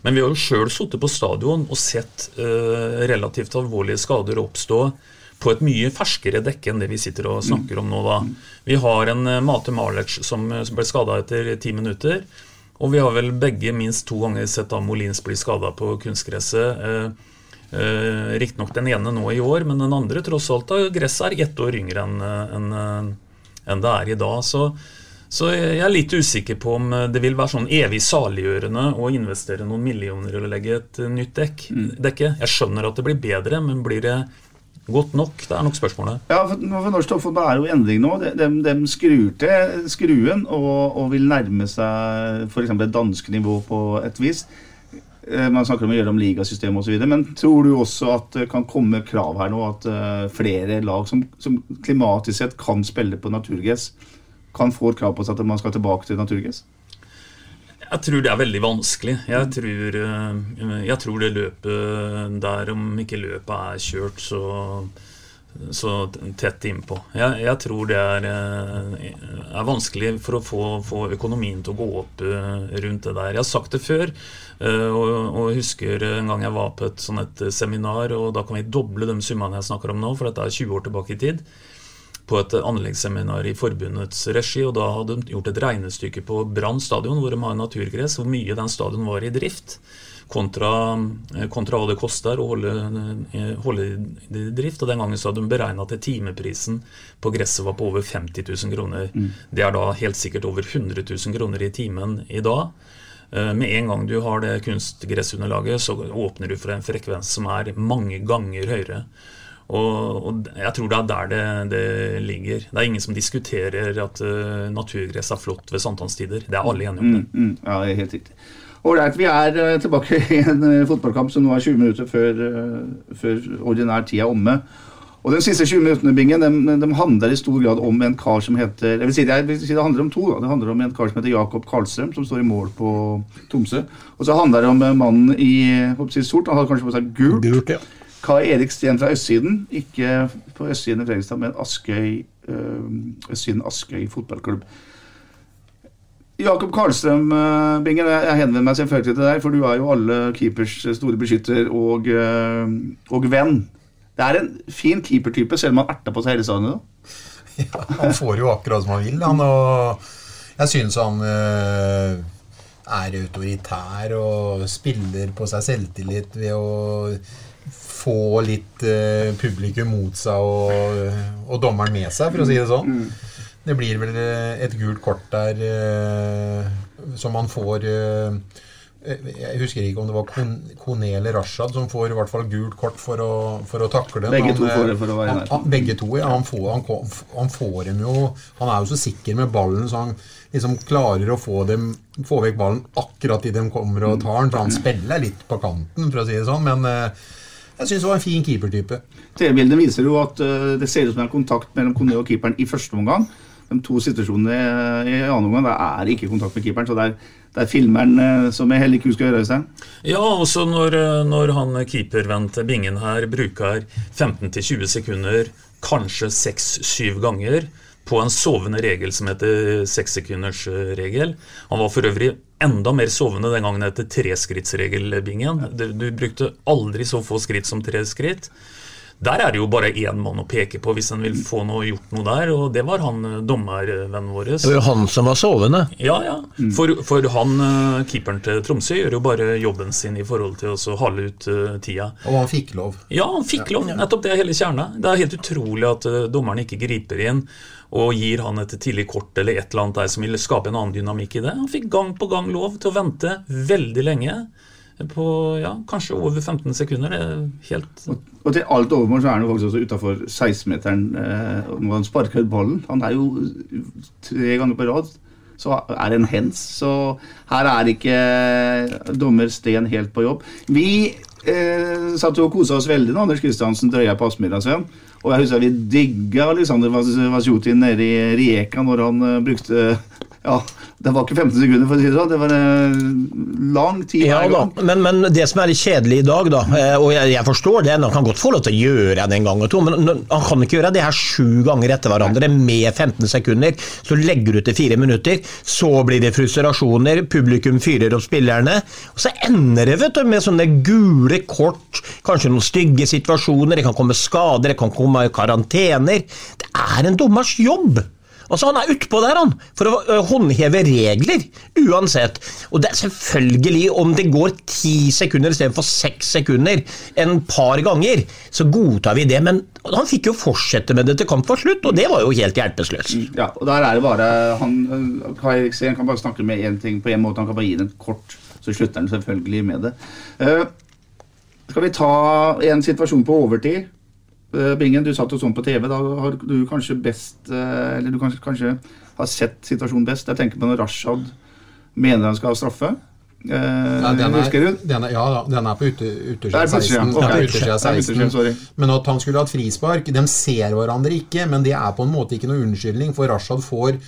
men vi har jo sjøl sittet på stadion og sett eh, relativt alvorlige skader oppstå på et mye ferskere dekke enn det vi sitter og snakker om nå. da. Vi har en uh, Mate Malic som, som ble skada etter ti minutter. Og vi har vel begge minst to ganger sett da Molins bli skada på kunstgresset. Uh, uh, Riktignok den ene nå i år, men den andre tross alt har gresset er ett år yngre enn en, en det er i dag. Så, så jeg er litt usikker på om det vil være sånn evig saliggjørende å investere noen millioner eller legge et nytt dekk, dekke. Jeg skjønner at det blir bedre, men blir det Godt nok? Det er nok spørsmålet. Ja, for, for Norsk Toppfotball er jo endring nå. De, de, de skrur til skruen og, og vil nærme seg f.eks. dansk nivå på et vis. Eh, man snakker om å gjøre om ligasystemet osv. Men tror du også at det kan komme krav her nå at uh, flere lag som, som, klimatisk sett kan spille på naturgress, kan få krav på seg at man skal tilbake til naturgress? Jeg tror det er veldig vanskelig. Jeg tror, eh, jeg tror det løpet der, om ikke løpet er kjørt så, så tett innpå jeg, jeg tror det er, eh, er, vanskelig for å få, få, økonomien til å gå opp eh, rundt det der. Jeg har sagt det før, og, og husker en gang jeg var på et, sånn et seminar, og da kan vi doble de summene jeg snakker om nå, for dette er 20 år tilbake i tid på et anleggsseminar i forbundets regi. og Da hadde de gjort et regnestykke på Brann stadion, hvor de har naturgress, hvor mye den stadion var i drift. Kontra, kontra hva det koster å holde, holde det i drift. og Den gangen så hadde de beregna at timeprisen på gresset var på over 50 000 kroner. Mm. Det er da helt sikkert over 100 000 kroner i timen i dag. Eh, med en gang du har det kunstgressunderlaget, så åpner du for en frekvens som er mange ganger høyere. Og, og, jeg tror det er der det, det, ligger. Det er ingen som diskuterer at uh, naturgress er flott ved sankthanstider. Det er alle enige om det. Mm, mm, ja, det er helt riktig. Ålreit, vi er uh, tilbake i en uh, fotballkamp som nå er 20 minutter før, før ordinær tid er omme. Og Den siste 20 minuttene Bingen, de, de, handler i stor grad om en kar som heter jeg vil si, jeg vil si Det handler om to. Da. Det handler om en kar som heter Jakob Karlstrøm, som står i mål på Tromsø. Og så handler det om mannen i si, sort. Han har kanskje på seg gult. gult ja. Kai Erik Steen fra østsiden. Ikke på østsiden i Fredrikstad, men Askøy, øh, østsiden Askøy fotballklubb. Jakob Karlstrøm, Binger, jeg henvender meg selvfølgelig til deg, for du er jo alle keepers store beskytter og, og venn. Det er en fin keepertype, selv om han erter på seg hele stadionet. Ja, han får jo akkurat som han vil, han. Og jeg syns han er autoritær og spiller på seg selvtillit ved å få litt eh, publikum mot seg og, og, dommeren med seg, for å si det sånn. Mm. Det blir vel eh, et gult kort der eh, som man får eh, jeg husker ikke om det var Kone eller Rashad som får i hvert fall gult kort for å, for å takle den. Begge to får det for å være han, han, Begge to, ja. Han får, han, han får, dem jo Han er jo så sikker med ballen, så han liksom klarer å få, dem, få vekk ballen akkurat idet de kommer og tar den. For han spiller litt på kanten, for å si det sånn. Men jeg syns det var en fin keepertype. TV-bildet viser jo at uh, det ser ut som det er kontakt mellom Kone og keeperen i første omgang. De to situasjonene i annen omgang det er ikke kontakt med keeperen. så det er, det er filmeren uh, som jeg heller ikke husker å gjøre. Seg. Ja, også når, eh, når han til Bingen her bruker 15-20 sekunder, kanskje 6-7 ganger, på en sovende regel som heter sekssekundersregel. Han var for øvrig enda mer sovende den gangen etter treskrittsregelbingen. Du, du brukte aldri så få skritt som tre skritt. Der er det jo bare én mann å peke på hvis en vil få noe, gjort noe der, og det var han eh, dommervennen vår. Det var jo han som var sovende. Ja, ja. For, for, han, eh, keeperen til Tromsø, gjør jo bare jobben sin i forhold til å hale ut uh, tida. Og han fikk lov. Ja, han fikk lov. Nettopp det er hele kjerna. Det er helt utrolig at uh, dommeren ikke griper inn og gir han et tidlig kort eller et eller annet der som vil skape en annen dynamikk i det. Han fikk gang på gang lov til å vente veldig lenge. På ja, kanskje over 15 sekunder. Det er helt og, og til alt overmål så er han jo faktisk også utafor 16-meteren eh, når han sparker ballen. Han er jo tre ganger på rad så er det en hens. Så her er ikke dommer Sten helt på jobb. Vi eh, satt jo og kosa oss veldig da Anders Kristiansen drøya på Aspmyra, Sven. Og jeg husker vi digga Alexander Vasjutin nede i Rijeka når han uh, brukte Ja, det var ikke 15 sekunder, for å si det sånn. Det var uh, lang tid Ja men, men det som er litt kjedelig i dag, da, eh, og jeg, jeg forstår det, han kan godt få lov til å gjøre det en gang og to, men han kan ikke gjøre det her sju ganger etter hverandre med 15 sekunder. Så legger du til fire minutter, så blir det frustrasjoner, publikum fyrer opp spillerne, og så ender det vet du, med sånne gule kort, kanskje noen stygge situasjoner, det kan komme skader, det kan komme karantener. Det er en dommers jobb. Altså Han er utpå der han, for å håndheve regler, uansett. Og det er selvfølgelig, om det går ti sekunder istedenfor seks sekunder en par ganger, så godtar vi det. Men han fikk jo fortsette med det til kamp var slutt, og det var jo helt hjelpeløst. Ja, og der er det bare han, øh, Kai Eriksen kan bare snakke med én ting på én måte. Han kan bare gi det en kort, så slutter han selvfølgelig med det. Uh, skal vi ta en situasjon på overtid? Eh, Bingen, du satt jo sånn på TV. Da har du kanskje best eh, Eller du kanskje, kanskje har sett situasjonen best. Jeg tenker på når Rashad mener han skal ha straffe. Eh, Ja, den er, husker du? den er, ja den er på ute, utersida er 16. Okay. Utersida, 16. sorry. Men at han skulle hatt frispark De ser hverandre ikke, men det er på en måte ikke noe unnskyldning, for Rashad får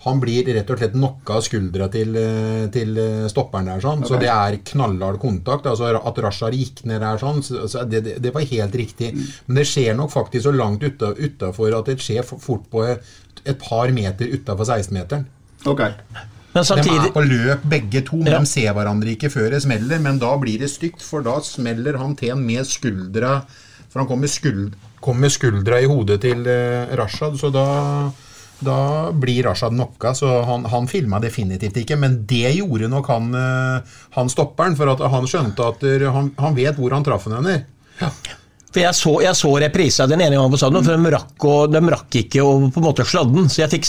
han blir rett og slett knocka av skuldra til, eh, til eh, stopperen der, sånn. så det er knallhard kontakt. altså At Rashad gikk ned der, sånn, så, så det, det, det var helt riktig. Men det skjer nok faktisk så langt utafor at det skjer fort på et, et par meter utafor 16-meteren. Okay. Men De er på løp begge to, men Ja. de ser hverandre ikke før det smeller. Men da blir det stygt, for da smeller han til en med skuldra For han kom med, skuld, kom med skuldra i hodet til eh, Rashad, så da da blir Rashad knocka, så han, han filma definitivt ikke. Men det gjorde nok han, eh, han stopperen, for at han skjønte at han, han vet hvor han traff den henne. For jeg så, jeg så reprisa den ene gangen på stadion, for de rakk, og, de rakk ikke å på en måte sladde den. Så jeg fikk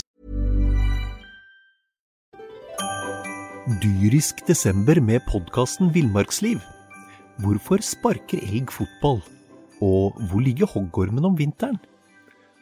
Dyrisk desember med podkasten Villmarksliv. Hvorfor sparker elg fotball? Og hvor ligger hoggormen om vinteren?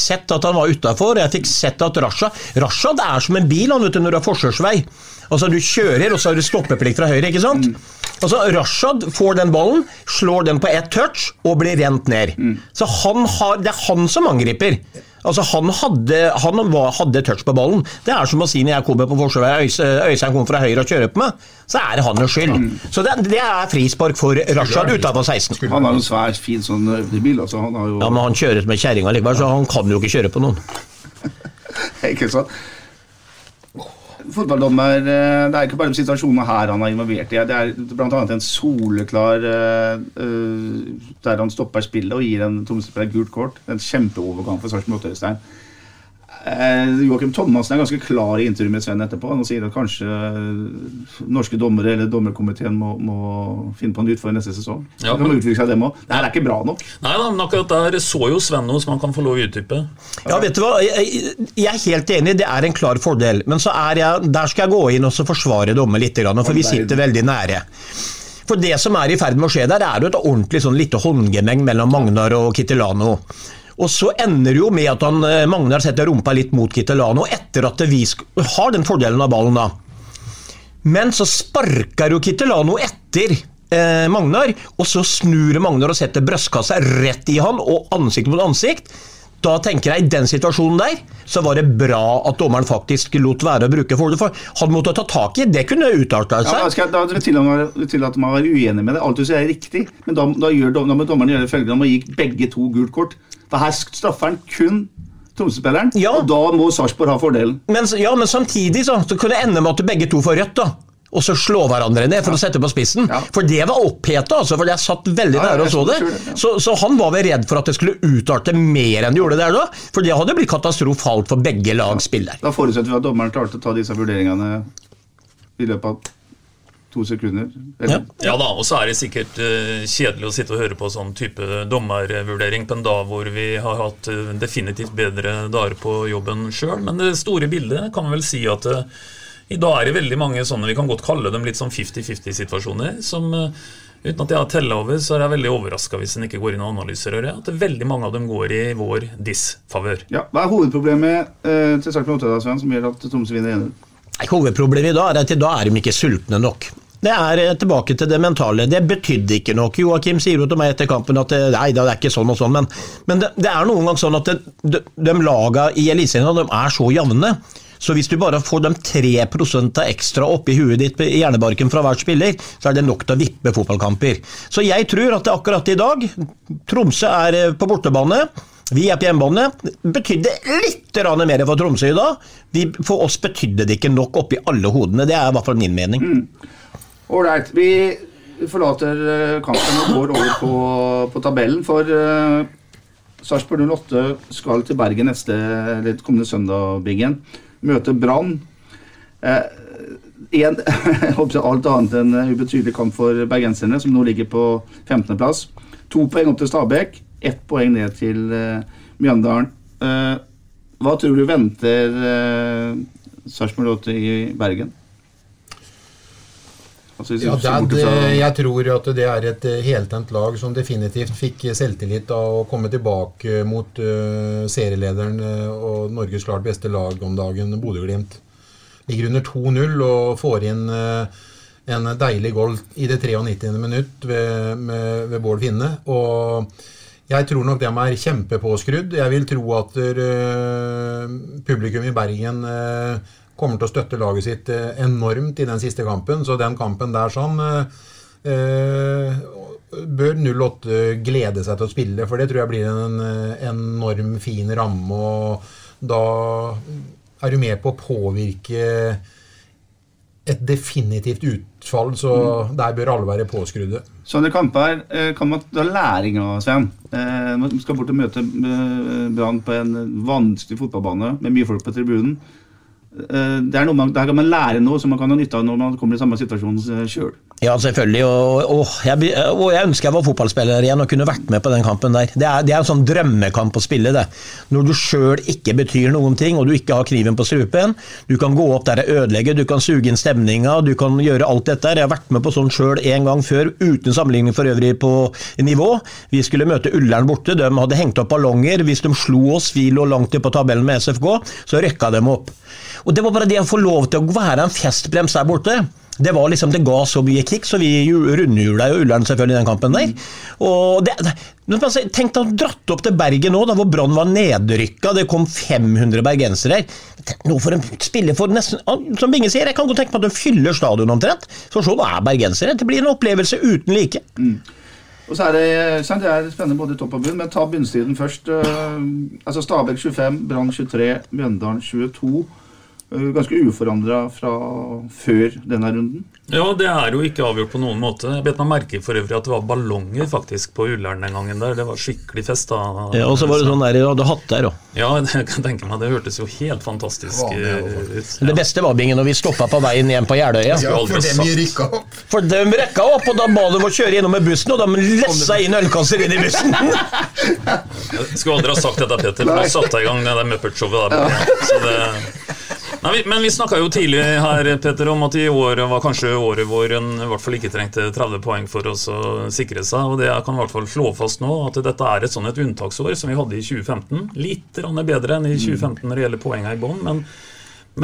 Sett at han var utafor, jeg fikk sett at Rasha Rasha det er som en bil han vet du, når du har forsvarsvei. Altså Du kjører, og så har du stoppeplikt fra høyre. ikke sant? Altså Rashad får den ballen, slår den på ett touch og blir rent ned. Så han har, Det er han som angriper. Altså Han hadde, han var, hadde touch på ballen. Det er som å si når jeg kommer på forsvaret, Øystein kommer fra høyre og kjører på meg, så er det hans skyld. Så det, det er frispark for Rashad utafor 16. Han har jo svært fin sånn øvdebil. Altså. Han har jo Ja, Men han kjører med kjerringa likevel, så han kan jo ikke kjøre på noen. Ikke sant? Fotballdommer eh, Det er ikke bare situasjonen her han er involvert i. Det er bl.a. en soleklar eh, eh, der han stopper spillet og gir en Tromsø-spiller gult kort. En kjempeovergang for Sarpsborg 8, Øystein. Eh, Joakim Thomassen er ganske klar i intervjuet med Sven etterpå. Han sier at kanskje eh, norske dommere eller dommerkomiteen må, må finne på en utfordring neste sesong. Ja, det men- de seg dem også. Det her er ikke bra nok. Nei da, men akkurat der så jo Sven noe som han kan få lov å utdype. Ja, vet du hva? Jeg, jeg er helt enig, det er en klar fordel. Men så er jeg, der skal jeg gå inn og så forsvare dommer litt, for vi sitter veldig nære. For det som er i ferd med å skje der, er jo et ordentlig sånn lite håndgemeng mellom Magnar og Kittelano. Og så ender det jo med at han, eh, Magnar setter rumpa litt mot Kittelano, etter at vi har den fordelen av ballen da. Men så sparker jo Kittelano etter eh, Magnar, og så snur Magnar og setter brystkassa rett i han, og ansikt mot ansikt. Da tenker jeg I den situasjonen der, så var det bra at dommeren faktisk lot være å bruke for det. For han måtte ta tak i det, kunne utarta Ja, da, seg. skal, jeg- da tillate meg å være uenig med det. Alt du sier er riktig, men da, da, gjør, da må dommeren gjøre følgende. Han må gi begge to gult kort. For her straffer han kun Tromsø-spilleren, og da må Sarpsborg ha fordelen. Men, ja, men samtidig så, så kunne det ende med at begge to får rødt. da. Og så slå hverandre ned for å sette på spissen. For det var oppheta, altså, for jeg satt veldig Ja, nære og så det. ja. Så, så han var vel redd for at det skulle utarte mer enn det gjorde der da. For det hadde blitt katastrofalt for begge lags spill der. Da forutsetter vi at dommeren klarte å ta disse vurderingene i løpet av to sekunder. Eller? Ja da, og så er det sikkert uh, kjedelig å sitte og høre på sånn type dommervurdering på en dag hvor vi har hatt uh, definitivt bedre dager på jobben sjøl. Men det store bildet kan man vel si at uh, i dag er det veldig mange sånne, vi kan godt kalle dem litt sånn 50-50-situasjoner, som Uten at jeg har tella over, så er jeg veldig overraska hvis en ikke går inn og analyserer det. At veldig mange av dem går i vår disfavør. Ja, hva er hovedproblemet eh, til Sarpsborg 8 da, Sven, som gjør at Tromsø vinner 1-0? Hovedproblemet i dag er at i dag er de ikke sultne nok. Det er eh, tilbake til det mentale. Det betydde ikke noe. Joakim sier jo til meg etter kampen at det, nei, det er ikke sånn og sånn, men, men det, det, er noen ganger sånn at det, de, de laga i Eliteserien er så jevne. Så hvis du bare får de 3% av ekstra oppi huet ditt i hjernebarken fra hver spiller, så er det nok til å vippe fotballkamper. Så jeg tror at det akkurat i dag Tromsø er eh, på bortebane. Vi er på hjemmebane. Betydde litt mer for Tromsø i dag. For oss betydde det ikke nok oppi alle hodene. Det er i hvert fall min mening. Ålreit. Mm. Vi forlater eh, kampen og går over på, på tabellen. For uh, Sarpsborg 08 skal til Bergen neste litt kommende søndag, Biggen Møte Brann. Uh, en, alt annet enn ubetydelig kamp for bergenserne, som nå ligger på 15.-plass. To poeng opp til Stabæk, ett poeng ned til eh, Mjøndalen. Eh, hva tror du venter eh, Sarpsborg 8 i Bergen? Altså, ja, det, jeg tror at det er et heltent lag som definitivt fikk selvtillit av å komme tilbake mot uh, serielederen og Norges klart beste lag om dagen, Bodø-Glimt. Ligger under 2-0 og får inn uh, en deilig goal i det 93. minutt ved, med, ved Bård Finne. Og jeg tror nok de er kjempepåskrudd. Jeg vil tro at publikum i Bergen kommer til å støtte laget sitt uh, enormt i den siste kampen. Så den kampen der sånn bør 08 glede seg til å spille, for det tror jeg blir en enorm fin ramme. Og da er du med på å påvirke et definitivt utfall, så mm. der bør alle være påskrudde. Sånne kamper kan man ta læring av, Svein. Man skal bort og møte Brann på en vanskelig fotballbane med mye folk på tribunen. Eh, det er noe man, Der kan man lære noe som man kan ha nytte av når man kommer i samme situasjon eh, sjøl. Ja, selvfølgelig. Og, og, jeg, og, jeg, ønsker jeg var fotballspiller igjen og kunne vært med på den kampen der. Det er, det er en sånn drømmekamp å spille, det. Når du sjøl ikke betyr noen ting, og du ikke har kniven på strupen. Du kan gå opp der og ødelegge, du kan suge inn stemninga, du kan gjøre alt dette. Jeg har vært med på sånn sjøl en gang før, uten sammenligning for øvrig på nivå. Vi skulle møte Ullern borte, de hadde hengt opp ballonger. Hvis de slo oss, vi lå langt på tabellen med SFK, så røkka de opp. Og Det var bare det å få lov til å være en festbrems der borte. Det var liksom, det ga så mye kick, så vi rundhjula jo Ullern selvfølgelig i den kampen der. Og det, Tenk deg å dratt opp til Bergen nå, da hvor Brann var nedrykka, det kom 500 bergensere her. Nå får en spille for nesten Som Binge sier, jeg kan godt tenke meg at de fyller stadion omtrent. For så er bergensere. Det blir en opplevelse uten like. Mm. Og så er det, sant, det er spennende både topp og bunn, men ta bunnstriden først. Uh, altså Stabæk 25, Brann 23, Mjøndalen 22. Eh, ganske uforandra fra før denne runden. Ja, det er jo ikke avgjort på noen måte. Jeg bet meg merke for øvrig at det var ballonger faktisk på Ullern den gangen der. Det var skikkelig fest da. Ja, Og så var det sånn der, du hadde hatt der òg. Ja, det kan tenke meg. Det hørtes jo helt fantastisk ut. Ja. Det beste var Bingen når vi stoppa på veien hjem på Jeløya. Ja, for dem rykka opp. For dem rekka opp, og da ba de å kjøre gjennom med bussen, og de lessa inn ølkasser inn i bussen. Jeg skulle aldri ha sagt dette, Peter, for du satte i gang det Muppet-showet der. Så det Nei, men vi snakka jo tidlig her Peter, om at i år var kanskje året hvor en i hvert fall ikke trengte 30 poeng for å sikre seg. og det Jeg kan i hvert fall slå fast nå at dette er et sånn et unntaksår som vi hadde i 2015. Litt bedre enn i 2015 når det gjelder poengene i bånn. Men,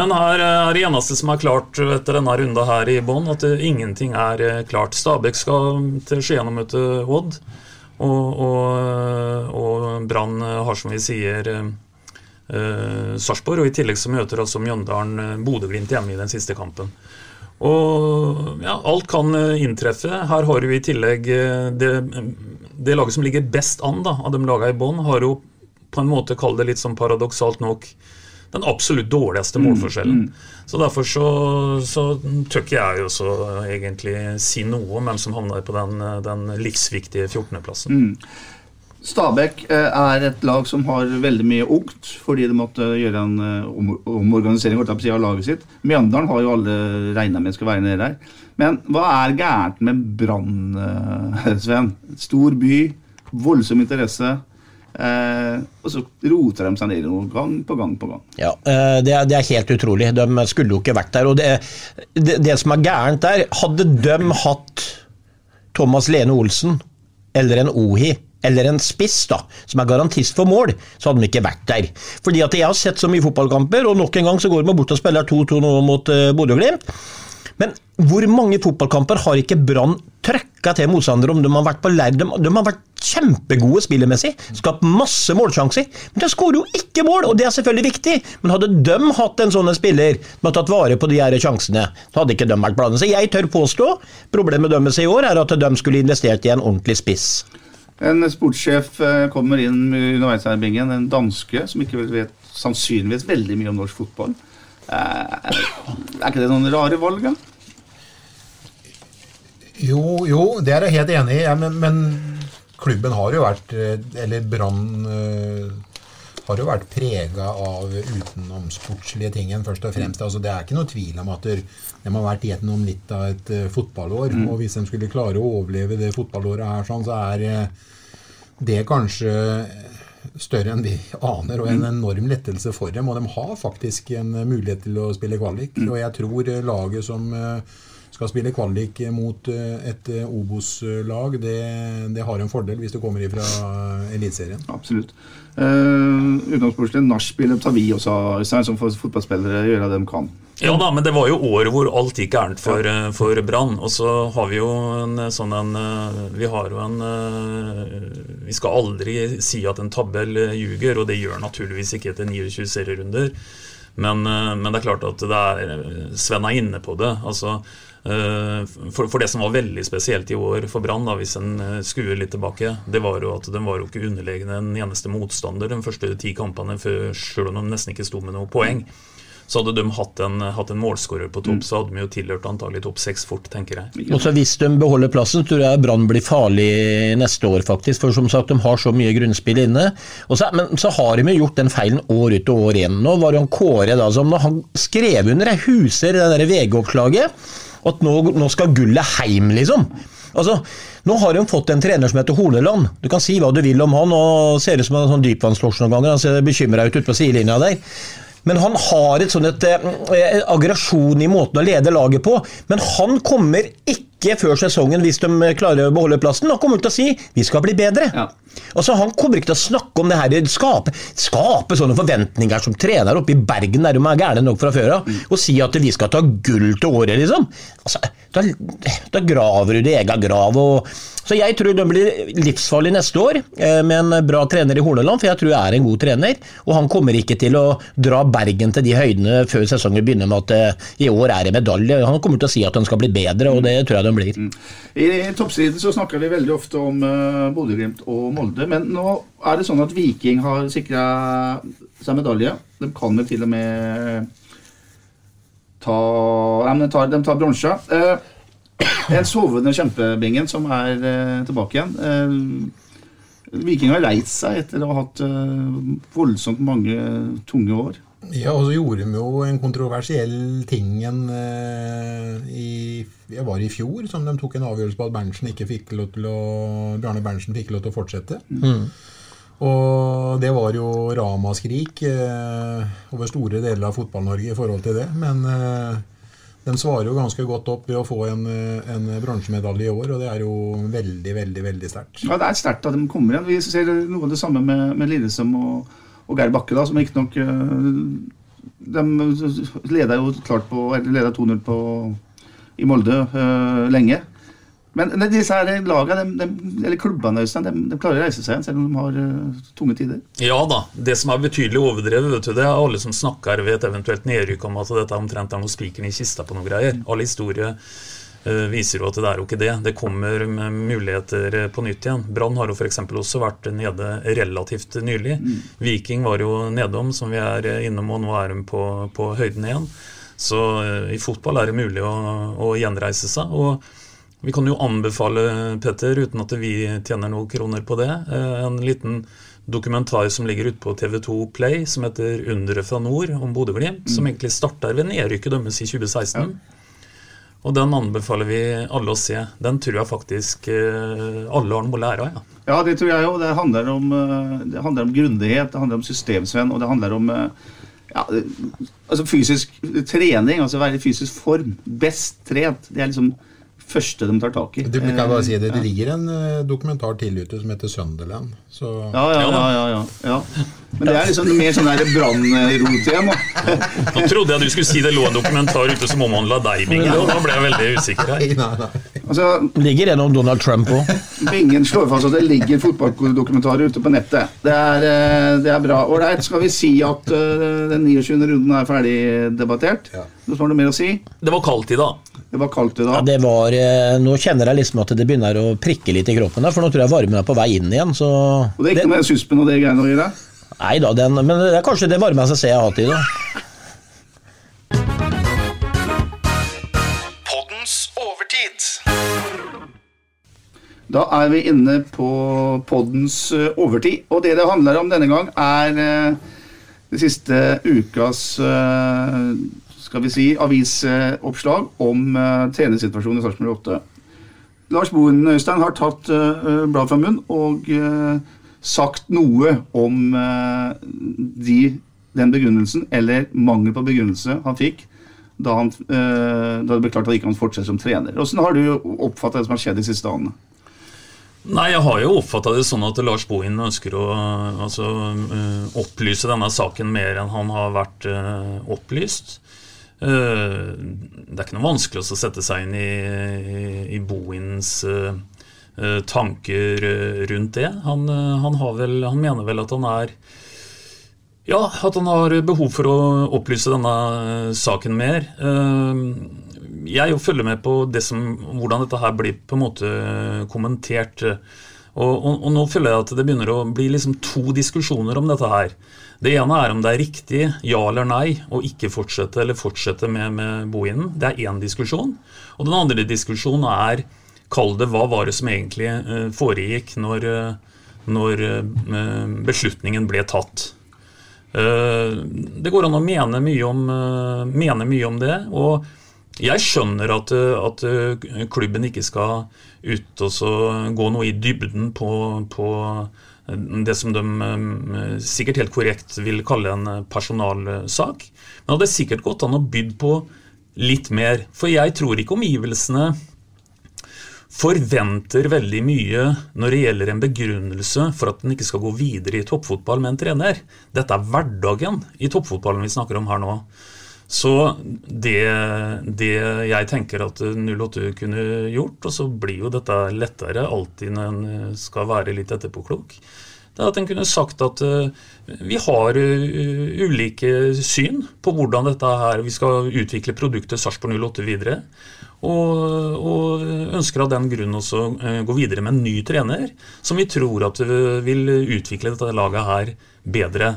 men her er det eneste som er klart etter denne runda her i bånn, at ingenting er klart. Stabæk skal til Skien og møte Odd. Og, og, og Brann har, som vi sier eh, Sarpsborg. Og i tillegg så møter altså Mjøndalen eh, Bodø-Glimt hjemme i den siste kampen. Og ja, alt kan eh, inntreffe. Her har du i tillegg eh, det, det laget som ligger best an da, av de lagene i bånn, har jo på en måte, kall det litt sånn paradoksalt nok, den absolutt dårligste mm, målforskjellen. Mm, mm. Så derfor så, så tør ikke jeg jo så egentlig si noe om hvem som havner på den, den livsviktige 14.-plassen. Mm. Stabæk eh, er et lag som har veldig mye ungt, fordi de måtte gjøre en eh, omorganisering av laget sitt. Mjøndalen har jo alle regna med skal være nede der. Men hva er gærent med Brann, eh, Sven? Stor by, voldsom interesse. Eh, og så roter de seg ned noe gang på gang på gang. Ja, det er, det er, helt utrolig. De skulle jo ikke vært der. Og det, det, det som er gærent der, hadde de hatt Thomas Lene Olsen eller en Ohi eller en spiss da, som er garantist for mål, så hadde de ikke vært der. Fordi at jeg har sett så mye fotballkamper, og nok en gang så går de bort og spiller 2-2 nå mot uh, Bodø-Glimt. Men hvor mange fotballkamper har ikke Brann trøkka til motstandere om de har vært på leir? De, de, har vært kjempegode spillermessig, skapt masse målsjanser. Men de skårer jo ikke mål, og det er selvfølgelig viktig. Men hadde de hatt en sånn spiller som har tatt vare på de her sjansene, så hadde ikke de vært blandet. Så jeg tør påstå problemet deres i år er at de skulle investert i en ordentlig spiss. En sportssjef eh, kommer inn underveis her, Bingen, en danske som ikke vet sannsynligvis veldig mye om norsk fotball. Eh, er ikke det noen rare valg, da? Jo, jo, det er jeg helt enig i. Men, men, klubben har jo vært eh, Eller Brann har jo vært prega av utenomsportslige ting først og fremst. Altså, det er ikke noe tvil om at de har vært gjennom litt av et uh, fotballår. Mm. Og hvis de skulle klare å overleve det fotballåret her, sånn, så er uh, det kanskje større enn vi aner, og en mm. enorm lettelse for dem. Og de har faktisk en mulighet til å spille kvalik. Mm. Og jeg tror laget som eh, skal spille kvalik mot eh, et eh, Obos-lag, det, det, har en fordel hvis du kommer ifra Eliteserien. Absolutt. Uh, Utgangspunktet nachspiel tar vi også, som fotballspillere gjør det de kan. Ja da, men det var jo året hvor alt gikk gærent for, ja. for Brann. Og så har vi jo en sånn en Vi har jo en Vi skal aldri si at en tabell ljuger, og det gjør naturligvis ikke etter 29 serierunder. Men, men, det er klart at det er Sven er inne på det. altså for, for, det som var veldig spesielt i år for Brann, hvis en skuer litt tilbake, det var jo at de var jo ikke underlegne en eneste motstander de første ti kampene, før, selv om de nesten ikke sto med noe poeng. Så hadde de hatt en, hatt en målskårer på topp, mm. så hadde de jo tilhørt antagelig topp seks fort, tenker jeg. Og så Hvis de beholder plassen, tror jeg Brann blir farlig neste år, faktisk. For som sagt, de har så mye grunnspill inne. Så, men så har de jo gjort den feilen år ut og år igjen. Nå var det jo Kåre da, som når han skrev under jeg huser det VG-oppslaget, at nå, nå skal gullet heim, liksom. Altså, Nå har de fått en trener som heter Horneland. Du kan si hva du vil om han, og ser ut som en sånn dypvannslosj noen ganger. Han ser bekymra ut ute på sidelinja der. Men han har et sånn et, eh, aggresjon i måten å lede laget på. Men han kommer ikke før sesongen, hvis de klarer å beholde plassen, han kommer til å si vi skal bli bedre. Ja. Altså, Han kommer ikke til å snakke om det her, skape, skape sånne forventninger som trener oppe i Bergen, der de er gærne nok fra før av, mm. og si at vi skal ta gull til året, liksom. Altså, da, da graver du din egen grav. Og, så jeg tror de blir livsfarlig neste år, eh, med en bra trener i Horneland, for jeg tror jeg er en god trener. Og han kommer ikke til å dra Bergen til de høydene før sesongen begynner med at uh, i år er det medalje. Han kommer til å si at han skal bli bedre, og det tror jeg de blir. Mm. I toppstriden så snakker vi veldig ofte om uh, Bodø-Glimt og Molde, men nå er det sånn at Viking har sikra seg medalje. De kan vel til og med ta men de tar, de tar bronse. Uh, en sovende kjempebingen som er uh, tilbake igjen. Viking har reist seg etter å ha hatt voldsomt mange tunge år. Ja, og så gjorde de jo en kontroversiell ting en, i, jeg var i fjor, som de tok en avgjørelse på at Berntsen ikke fikk lov til å, Bjarne Berntsen fikk lov til å fortsette. Mm. Og det var jo ramaskrik over store deler av Fotball-Norge i forhold til det. Men de svarer jo ganske godt opp ved å få en, en bronsemedalje i år, og det er jo veldig, veldig veldig sterkt. Ja, det er sterkt at de kommer igjen. Vi ser noe av det samme med, med Lillestrøm og, og Geir Bakke, da, som riktignok eh, De leda jo klart på, eller leda 2-0 på i Molde uh, lenge. Men disse her lagene, de, de, eller klubbene de, de, klarer å reise seg igjen selv om de har uh, tunge tider? Ja da. Det som er betydelig overdrevet, vet du, det er alle som snakker ved et eventuelt nedrykk om at dette omtrent er noe spikeren i kista på noen greier. All historie uh, viser jo at det er jo ikke det. Det kommer med muligheter på nytt igjen. Brann har jo f.eks. også vært nede relativt nylig. Mm. Viking var jo nedom, som vi er innom, og nå er de på, på høyden igjen. Så i fotball er det mulig å, å gjenreise seg. og vi kan jo anbefale, Petter, uten at vi tjener noen kroner på det, eh, en liten dokumentar som ligger ute på TV2 Play, som heter 'Underet fra nord', om Bodø-Glimt. Mm. Som egentlig starter ved nedrykket deres i 2016. Ja. Og den anbefaler vi alle å se. Den tror jeg faktisk eh, alle har noe å lære av. Ja. ja, det tror jeg òg. Det handler om, eh, det handler om grundighet, det handler om systemsvenn, og det handler om ja, altså fysisk trening. Altså være i fysisk form. Best trent. Det er liksom første de tar tak i. Du kan bare si det, Eh, det ligger en eh, dokumentar til ute som heter Sunderland. Så Ja, ja, ja. ja, ja, ja. Men det er liksom mer sånn der brannrot igjen. Nå trodde jeg du skulle si det lå en dokumentar ute som omhandla deg, Bingen. og da ble jeg veldig usikker her. Nei, nei. Altså, Ligger en om Donald Trump òg. Bingen slår fast at det ligger fotballdokumentarer ute på nettet. Det er, eh, det er bra. Ålreit, skal vi si at eh, den 29. runden er ferdig debattert? Ja. har noe mer å si? Det var kaldt i dag. Det var kaldt i dag. Ja, det var, eh, nå kjenner jeg liksom at det begynner å prikke litt i kroppen, for nå tror jeg varmen er på vei inn igjen. Så Og det er ikke noe med suspen og det greiene å gjøre? Nei da, den, men det er kanskje det varmeste jeg har hatt i dag. Da er vi inne på poddens eh, overtid, og det det handler om denne gang, er eh, det siste ukas eh, skal vi si, avisoppslag om uh, trenersituasjonen i Sarpsborg 8. Lars Boen Øystein har tatt uh, blad fra munn og uh, sagt noe om uh, de, den begrunnelsen, eller mangel på begrunnelse, han fikk da, han, eh, da det ble klart at han ikke kan fortsette som trener. Hvordan har du oppfattet det som har skjedd de siste dagene? Nei, jeg har jo oppfatta det sånn at Lars Bohin ønsker å altså, eh, opplyse denne saken mer enn han har vært eh, opplyst. Eh, det er ikke noe vanskelig å sette seg inn i, i, Bohins eh, eh, tanker rundt det. Han, han, vel, han mener vel at han er ja, at han har behov for å opplyse denne saken mer. Jeg følger med på det som, hvordan dette her blir på en måte kommentert. Og, og, og nå føler jeg at det begynner å bli liksom to diskusjoner om dette her. Det ene er om det er riktig, ja eller nei, å ikke fortsette eller fortsette med, med boinen. Det er én diskusjon. Og den andre diskusjonen er, kall det hva var det som egentlig eh, foregikk når, eh, når eh, beslutningen ble tatt. Det går an å mene mye om, mene mye om det. og jeg skjønner at, at klubben ikke skal ut og gå noe i dybden på, på det som de eh, sikkert helt korrekt vil kalle en eh, personalsak. Men det hadde sikkert gått an å bydd på litt mer. For jeg tror ikke omgivelsene forventer veldig mye når det gjelder en begrunnelse for at den ikke skal gå videre i toppfotball med en trener. Dette er hverdagen i toppfotballen vi snakker om her nå. Så det, det jeg tenker at 08 kunne gjort, og så blir jo dette lettere alltid når en skal være litt etterpåklok, det er at en kunne sagt at uh, vi har uh, ulike syn på hvordan dette her, vi skal utvikle produktet Sarpsborg 08 videre. Og, og ønsker av den grunn også gå videre med en ny trener, som vi tror at vil utvikle dette laget her bedre.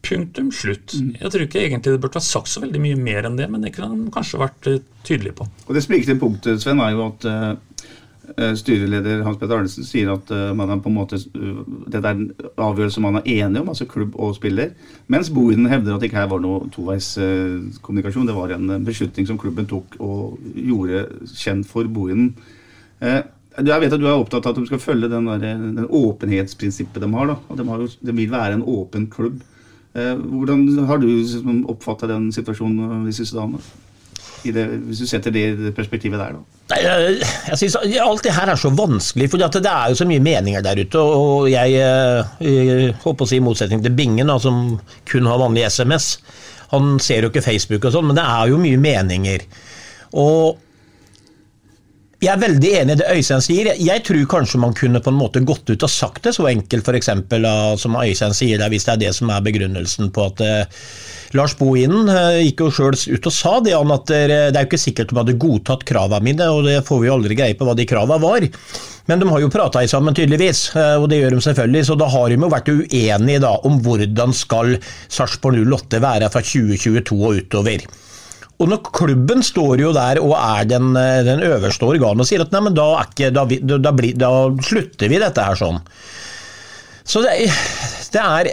Punktum slutt. Jeg tror ikke egentlig det burde vært sagt så veldig mye mer enn det, men det kunne han kanskje vært tydelig på. Og Det sprikende punktet Sven, er jo at uh, styreleder Hans Petter Arnesen sier at uh, man er på en måte uh, dette er en avgjørelse man er enig om, altså klubb og spiller. Mens Bohinen hevder at det ikke her var noe toveiskommunikasjon. det var en beslutning som klubben tok og gjorde kjent for Bohinen. jeg vet at du er opptatt av at de skal følge den, der, den åpenhetsprinsippet de har. da, og de, har de vil være en åpen klubb. Eh, hvordan har du oppfatta den situasjonen de siste dagene? Det, hvis du setter det i det perspektivet der, da. Jeg, jeg synes Alt det her er så vanskelig, for det er jo så mye meninger der ute. Og jeg, jeg håper å si i motsetning til Bingen, da, som kun har vanlig SMS. Han ser jo ikke Facebook og sånn, men det er jo mye meninger. Og jeg er veldig enig i det Øystein sier. Jeg tror kanskje man kunne på en måte gått ut og sagt det så enkelt, f.eks. som Øystein sier, hvis det er det som er begrunnelsen på at eh, Lars Bohinen eh, gikk jo sjøl ut og sa det, at det er jo ikke sikkert de hadde godtatt kravene mine, og det får vi jo aldri greie på hva de kravene var. Men de har jo prata sammen, tydeligvis, og det gjør de selvfølgelig, så da har de jo vært uenige da, om hvordan skal Sarpsborg 08 være fra 2022 og utover. Og når klubben står jo der og er den, den øverste organet og sier at nei, men da, ikke, da, da, da, slutter vi dette her sånn. Så det, det, er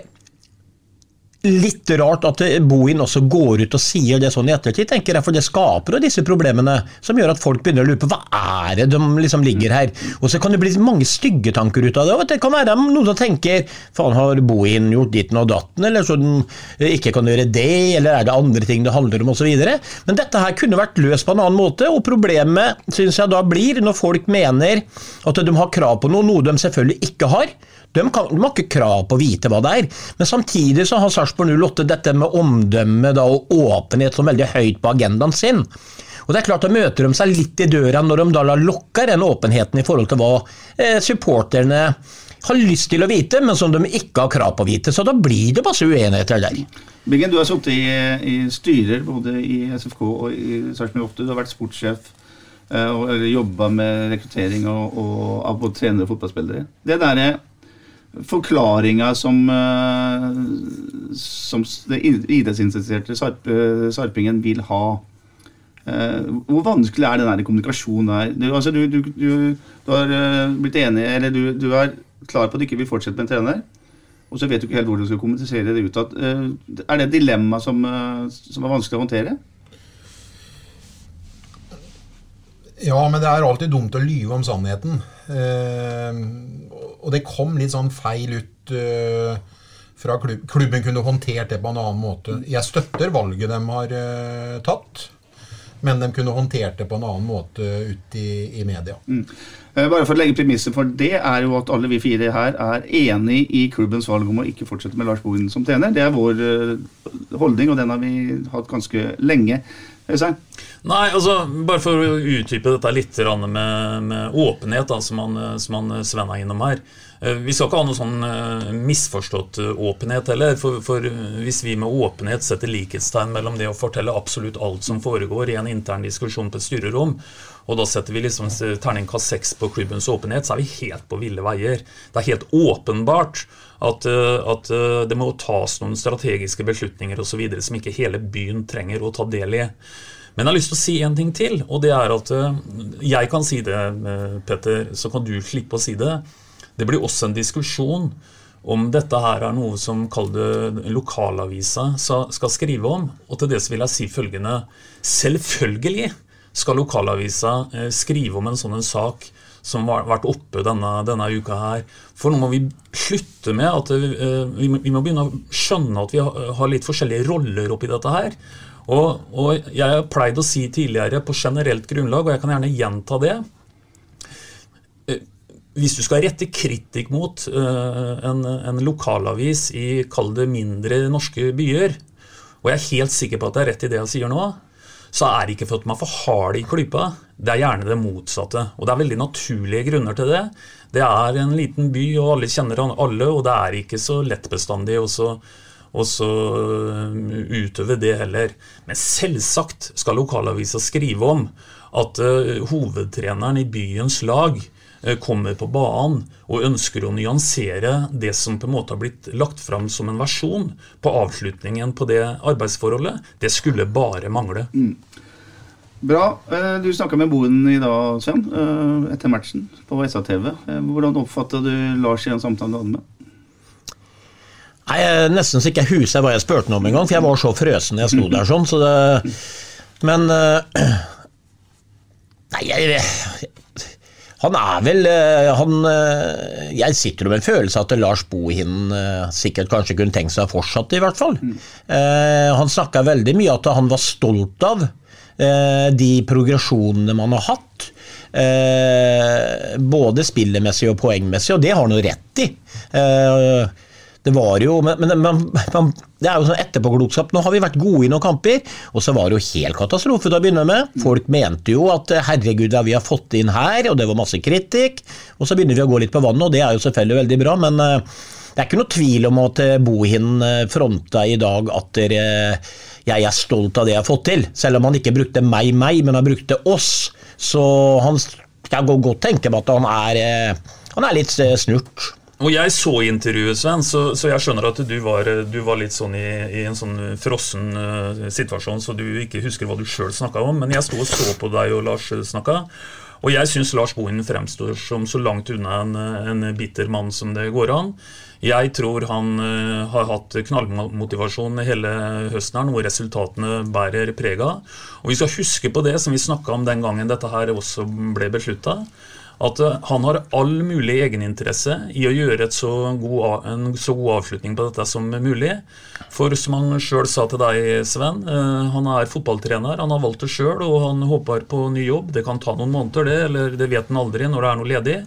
litt rart at Bohin også går ut og sier det sånn i ettertid, tenker jeg, for det skaper jo disse problemene som gjør at folk begynner å lure på hva er det de liksom ligger her. Og så kan det bli mange stygge tanker ut av det. og Det kan være noen som tenker faen, har Bohin gjort ditten og datten, eller så den ikke kan gjøre det, eller er det andre ting det handler om, osv. Men dette her kunne vært løst på en annen måte, og problemet syns jeg da blir når folk mener at de har krav på noe, noe de selvfølgelig ikke har. De, kan, de, har ikke krav på å vite hva det er. Men samtidig så har Sarpsborg 08 dette med omdømme da, og åpenhet som veldig høyt på agendaen sin. Og det er klart Da møter de seg litt i døra når de da lukker den åpenheten i forhold til hva eh, supporterne har lyst til å vite, men som de ikke har krav på å vite. Så da blir det masse uenigheter der. Bingen, du har sittet i, i, styrer både i SFK og i Sarpsborg 8. Du har vært sportssjef eh, og jobba med rekruttering og, og, av både trenere og fotballspillere. Det der er forklaringa som, eh, som det idrettsinteresserte eh, sarpingen vil ha. Eh, hvor vanskelig er den der kommunikasjonen der? Du, altså, du, du, du, har blitt enig, eller du, er klar på at du ikke vil fortsette med en trener, og så vet du ikke helt hvordan du skal kommunisere det ut. Er det et dilemma som, som er vanskelig å håndtere? Ja, men det er alltid dumt å lyve om sannheten. Eh, og det kom litt sånn feil ut eh, fra klubb. Klubben kunne håndtert det på en annen måte. Jeg støtter valget de har eh, tatt, men de kunne håndtert det på en annen måte ut i, i media. Mm. Bare for å legge premisset for det, er jo at alle vi fire her er enig i klubbens valg om å ikke fortsette med Lars Bohin som trener. Det er vår holdning, og den har vi hatt ganske lenge. Øystein? Nei, altså, Bare for å utdype dette litt med, med åpenhet, da, som, han, som han Sven er innom her. Eh, vi skal ikke ha noe sånn eh, misforstått eh, åpenhet heller. For, for, hvis vi med åpenhet setter likhetstegn mellom det å fortelle absolutt alt som foregår i en intern diskusjon på et styrerom, og da setter vi liksom terningkast seks på klubbens åpenhet, så er vi helt på ville veier. Det er helt åpenbart at, at det må tas noen strategiske beslutninger osv. som ikke hele byen trenger å ta del i. Men jeg har lyst til å si en ting til, og det er at eh, jeg kan si det, eh, Petter, så kan du slippe å si det. Det blir også en diskusjon om dette her er noe som kall det lokalavisa skal skrive om. Og til det så vil jeg si følgende. Selvfølgelig skal lokalavisa eh, skrive om en sånn en sak som har vært oppe denne, denne, uka her. For nå må vi slutte med at vi, vi må begynne å skjønne at vi har litt forskjellige roller oppi dette her. Og, og jeg har pleid å si tidligere på generelt grunnlag, og jeg kan gjerne gjenta det eh, Hvis du skal rette kritikk mot en, en, lokalavis i, kall det, mindre norske byer, og jeg er helt sikker på at det er rett i det jeg sier nå, så er det ikke for at man er for hard i klypa. Det er gjerne det motsatte. Og det er veldig naturlige grunner til det. Det er en liten by, og alle kjenner alle, og det er ikke så lettbestandig. bestandig så øh, utøve det heller. Men selvsagt skal lokalavisa skrive om at uh, hovedtreneren i byens lag kommer på banen og ønsker å nyansere det som på en måte har blitt lagt fram som en versjon på avslutningen på det arbeidsforholdet. Det skulle bare mangle. Mm. Bra. Du snakka med Boen i dag, Sven, etter matchen på SA-TV. Hvordan oppfatta du Lars i en samtale du hadde med Nei, Nesten så ikke jeg husker hva jeg spurte om engang, for jeg var så frøsen jeg sto der sånn. Så det, men Nei, jeg, han er vel eh, han, uh, Jeg sitter med en følelse av at Lars Bohinen sikkert kanskje kunne tenkt seg fortsatt, i hvert fall. han snakka veldig mye at han var stolt av de progresjonene man har hatt. både spillemessig og poengmessig, og det har han jo rett i. Uh, det var jo Men, men, men det er jo sånn etterpåklokskap. Nå har vi vært gode i noen kamper, og så var det jo helt katastrofe til å begynne med. Folk mente jo at herregud, hva vi har fått inn her, og det var masse kritikk. Og så begynner vi å gå litt på vannet, og det er jo selvfølgelig veldig bra, men uh, det er ikke noe tvil om at uh, Bohin uh, fronta i dag at jeg er stolt av det jeg har fått til. Selv om han ikke brukte meg, meg, men han brukte oss. Så han skal godt tenke på at han er, han er litt snurt. Og jeg så intervjuet, Sven, så, så, jeg skjønner at du var, du var litt sånn i, i, en sånn frossen uh, situasjon, så du ikke husker hva du sjøl snakka om. Men jeg sto og så på deg og Lars snakka, Og jeg syns Lars Bohin fremstår som så langt unna en, en bitter mann som det går an. Jeg tror han uh, har hatt knallmotivasjon hele høsten, her, noe resultatene bærer preg av. Og vi skal huske på det som vi snakka om den gangen dette her også ble beslutta. At uh, han har all mulig egeninteresse i å gjøre så god, en så god avslutning på dette som mulig. For som han sjøl sa til deg, Sven, uh, han er fotballtrener. Han har valgt det sjøl, og han håper på ny jobb. Det kan ta noen måneder, det, eller det vet han aldri når det er noe ledig.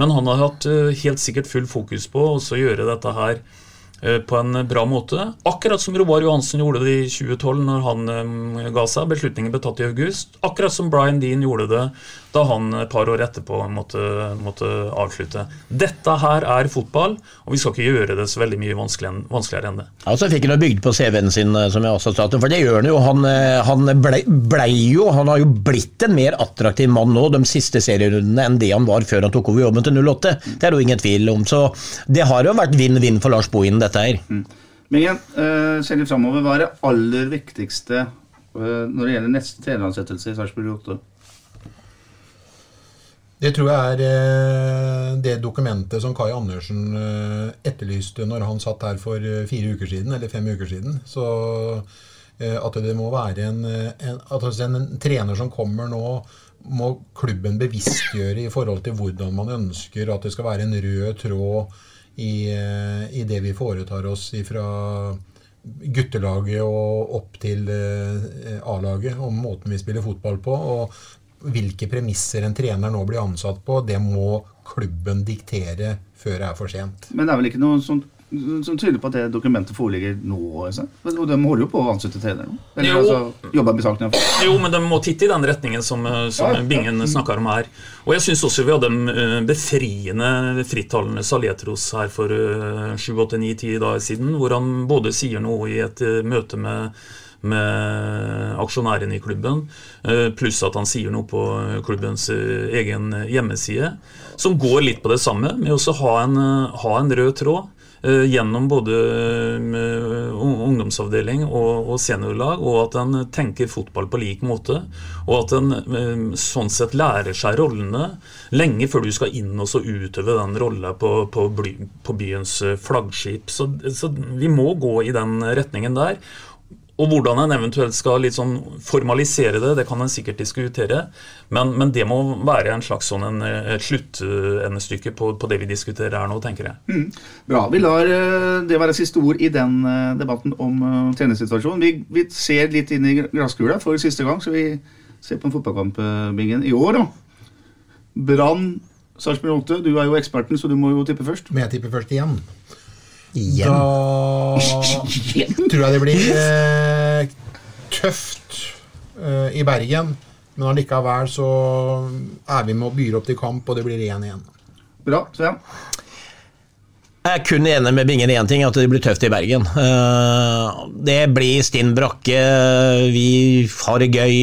Men han har hatt eh, helt sikkert full fokus på å gjøre dette her eh, på en bra måte. Akkurat som Roar Johansen gjorde det i 2012 når han eh, ga seg. Beslutningen ble tatt i august. Akkurat som Brian Dean gjorde det da han et par år etterpå måtte, måtte, avslutte. Dette her er fotball, og vi skal ikke gjøre det så veldig mye vanskeligere, enn det. Ja, så fikk han bygd på CV-en sin, eh, som jeg også sa, for det gjør han jo. Han, eh, han blei ble jo, han har jo blitt en mer attraktiv mann nå de siste serierundene enn det han var før han tok over jobben til 08. Det er det jo ingen tvil om. Så det har jo vært vinn-vinn for Lars Bohin, dette her. Mm. Men igjen, uh, ser litt framover, hva er det aller viktigste uh, når det gjelder neste treneransettelse i Sarpsborg 8? Det tror jeg er eh, det dokumentet som Kai Andersen etterlyste når han satt her for fire uker siden, eller fem uker siden. Så at det må være en, en, altså en trener som kommer nå, må klubben bevisstgjøre i forhold til hvordan man ønsker at det skal være en rød tråd i, i det vi foretar oss fra guttelaget og opp til A-laget, om måten vi spiller fotball på. Og hvilke premisser en trener nå blir ansatt på, det må klubben diktere før det er for sent. Men det er vel ikke noe som, som tyder på at det dokumentet foreligger nå? Og de holder jo på å ansette trener nå? Eller jo. altså jobber med saken? Jo, men de må titte i den retningen som, som ja, Bingen ja. snakker om her. Og jeg syns også vi hadde en eh, befriende frittalende Saletros her for eh, sju-åtte-ni-ti dager siden, hvor han både sier noe i et eh, møte med med aksjonærene i klubben, eh, pluss at han sier noe på klubbens eh, egen hjemmeside, som går litt på det samme, med å ha en, ha en rød tråd eh, gjennom både ungdomsavdeling og, seniorlag, og at en tenker fotball på lik måte. Og at en sånn sett lærer seg rollene lenge før du skal inn og utøve den rolla på, på, byens flaggskip. Så, så vi må gå i den retningen der. Og hvordan en eventuelt skal litt sånn formalisere det, det kan en sikkert diskutere. Men, men det må være en slags sånn en, et sluttendestykke på, på, det vi diskuterer her nå, tenker jeg. Mm. Bra. Vi lar eh, det være siste ord i den eh, debatten om treningssituasjonen. Vi, vi, ser litt inn i glasskula for siste gang, så vi ser på en fotballkamp, Bingen, i år. da. Brann Sarpsborg 8, du er jo eksperten, så du må jo tippe først. Må jeg tippe først igjen? Igjen. Da tror jeg det blir eh, tøft eh, i Bergen. Men allikevel så er vi med og byr opp til kamp, og det blir 1-1. Bra. Sven? Jeg er kun enig med Bingen i én ting, at det blir tøft i Bergen. Eh, det blir stinn brakke, vi har det gøy.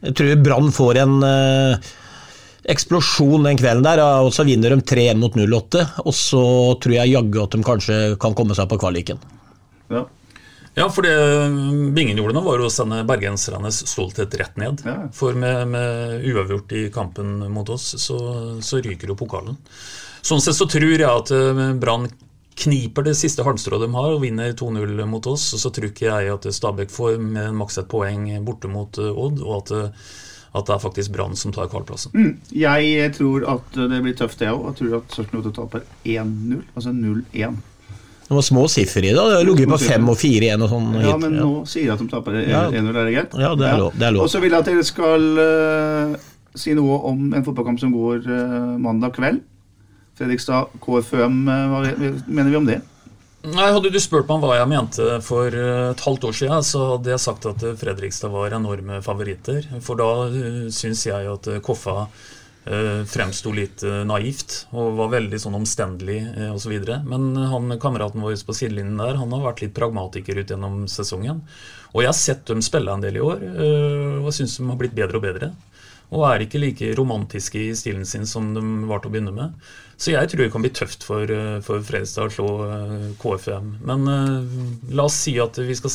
Jeg tror Brann får en eh, eksplosjon den kvelden der, og så vinner de 3-1 mot 08. Og så tror jeg jaggu at de kanskje kan komme seg på kvaliken. Ja. Ja, for det Bingen gjorde nå, var å sende bergensernes stolthet rett ned. Ja. For med, med, uavgjort i kampen mot oss, så, så ryker jo pokalen. Sånn sett så tror jeg at eh, Brann kniper det siste halmstrået de har og vinner 2-0 mot oss. Og så tror ikke jeg at Stabæk får med maks ett poeng borte mot eh, Odd, og at eh, at det er faktisk Brann som tar kvalplassen. Mm. Jeg tror at det blir tøft, jeg òg. Jeg tror at Sarpsborg taper 1-0. Altså 0-1. Det var små siffer i det. Det har ligget på 5 og 4-1 og sånn. Ja, men nå sier jeg at de taper 1-0. Er det greit? Ja, det er lov. Det er lov. Og så vil jeg at dere skal uh, si noe om en fotballkamp som går uh, mandag kveld. Fredrikstad KFUM, uh, hva mener vi om det? Nei, Hadde du spurt meg om hva jeg mente for eh, et halvt år siden, så hadde jeg sagt at Fredrikstad var enorme favoritter. For da uh, syns jeg at Koffa uh, fremsto litt naivt og var veldig sånn omstendelig uh, osv. Men han, kameraten vår på sidelinjen der han har vært litt pragmatiker ut gjennom sesongen. Og jeg har sett dem spille en del i år, og syns de har blitt bedre og bedre. Og er ikke like romantiske i stilen sin som de var til å begynne med. Så jeg tror det kan bli tøft for, eh, for Fredrikstad å slå KFUM. KFM. Men uh, la oss si at vi skal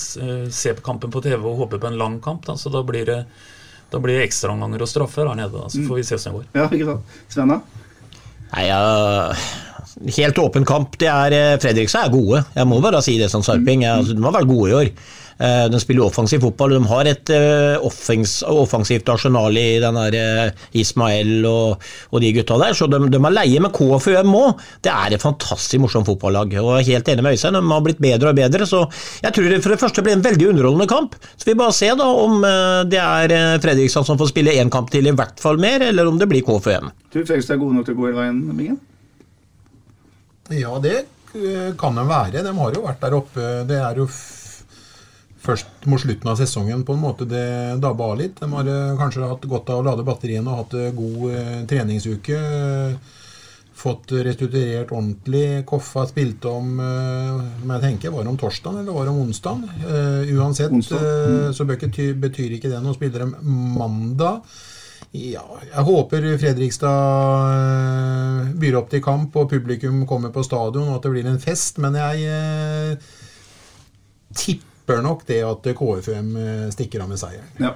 se på kampen på TV og håpe på en lang kamp. Da. Så da blir det Da blir det ekstraomganger og straffer her nede. da, Så får vi se hvordan det går. Ja, ikke sant. Sven, da? Nei, ja, Helt åpen kamp. Det er, eh, Fredrikstad er gode. Jeg må bare si det som sarping. Mm. altså, de har vært gode i år. Eh, De spiller offensiv fotball. De har et eh, offens, offensivt arsenal i den der eh, Ismael og, og de gutta der, så de, de er leie med KFUM òg. Det er et fantastisk morsomt fotballag. og jeg er helt enig med Øystein, de har blitt bedre og bedre. Så jeg tror det for det første blir en veldig underholdende kamp. Så vi bare ser da om det er Fredrikstad som får spille én kamp til, i hvert fall mer, eller om det blir KFUM. Tror du Fredrikstad er gode nok til å gå hele veien, Bingen? Ja, det kan de være. De har jo vært der oppe. Det er jo først mot slutten av sesongen på en måte det dabba av litt. De har eh, kanskje hatt godt av å lade batteriene og hatt god eh, treningsuke. Fått restituert ordentlig. Koffa spilte om eh, men jeg tenker, Var det om torsdag eller var det om onsdag? uansett Onsdag. Mm. eh, så betyr, ikke det noe. Spiller de mandag. Ja, jeg håper Fredrikstad eh, byr opp til kamp og publikum kommer på stadion og at det blir en fest, men jeg eh, tipper nok det at KFUM eh, stikker av med seieren. Ja.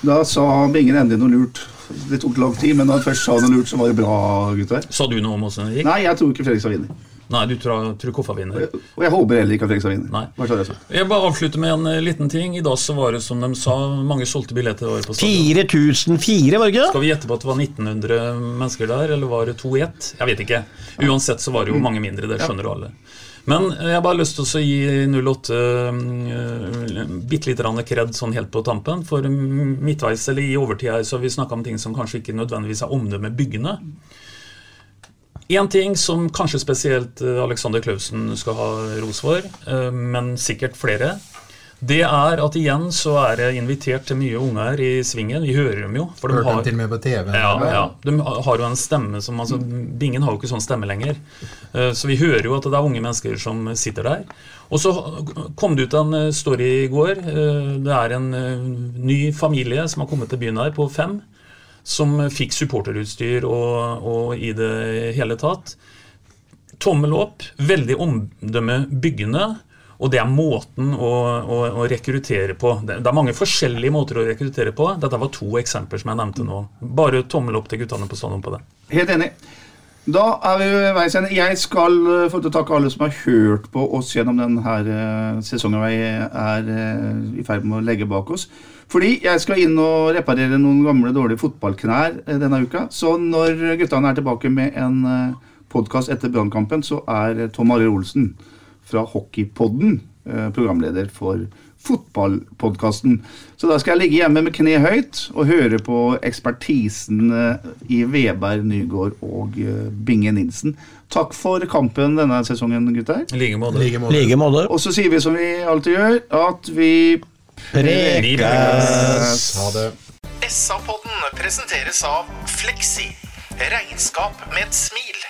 Da sa Bingen endelig noe lurt. Det tok lang tid, men da han først sa noe lurt, så var det bra, gutter. Sa du noe om åssen det gikk? Nei, jeg tror ikke Fredrikstad vinner. Nei, du tror, tror Koffa vinner? Og jeg håper heller ikke at Fredrikstad vinner. Nei. Hva jeg så? Jeg bare avslutter med en eh, liten ting. I dag så var det som de sa, mange solgte billetter var på stadion. 4004, var det ikke det? Skal vi gjette på at det var 1900 mennesker der, eller var det 2-1? Jeg vet ikke. Uansett så var det jo mange mindre, det skjønner jo alle. Men jeg har bare lyst til å gi 08 uh, bitte lite grann kred sånn helt på tampen. For midtveis eller i overtid så har vi snakka om ting som kanskje ikke nødvendigvis er omdømmebyggende. Én ting som kanskje spesielt eh, Alexander Klausen skal ha ros for, eh, men sikkert flere, det er at igjen så er det invitert til mye unger i svingen. Vi hører dem jo. For de Hørte har, til og med på TV. ja, ja, de har jo en stemme som altså, Bingen har jo ikke sånn stemme lenger. Eh, Så vi hører jo at det er unge mennesker som sitter der. Og så kom det ut en eh, story i går. Eh, Det er en ny familie som har kommet til byen her, på fem, som fikk supporterutstyr og, og i det hele tatt. Tommel opp, veldig omdømmebyggende. Og det er måten å, å, å rekruttere på. Det, er mange forskjellige måter å rekruttere på. Dette var to eksempler som jeg nevnte nå. Bare tommel opp til guttene på stadion på det. Helt enig. Da er vi ved veis ende. Jeg skal eh, få til å takke alle som har hørt på oss gjennom denne uh, sesongen vi er eh, i ferd med å legge bak oss. Fordi jeg skal inn og reparere noen gamle, dårlige fotballknær eh, denne uka. Så når guttene er tilbake med en podkast etter Brannkampen, så er eh, Tom Arild Olsen fra Hockeypodden eh, programleder for fotballpodkasten. Så da skal jeg ligge hjemme med kne høyt og høre på ekspertisen eh, i Veberg, Nygård og eh, Binge Nilsen. Takk for kampen denne sesongen, gutter. I like måte. Like måte. Like måte. Og så sier vi som vi alltid gjør, at vi Prekes! Ha det. SA-podden presenteres av Fleksi. Regnskap med et smil.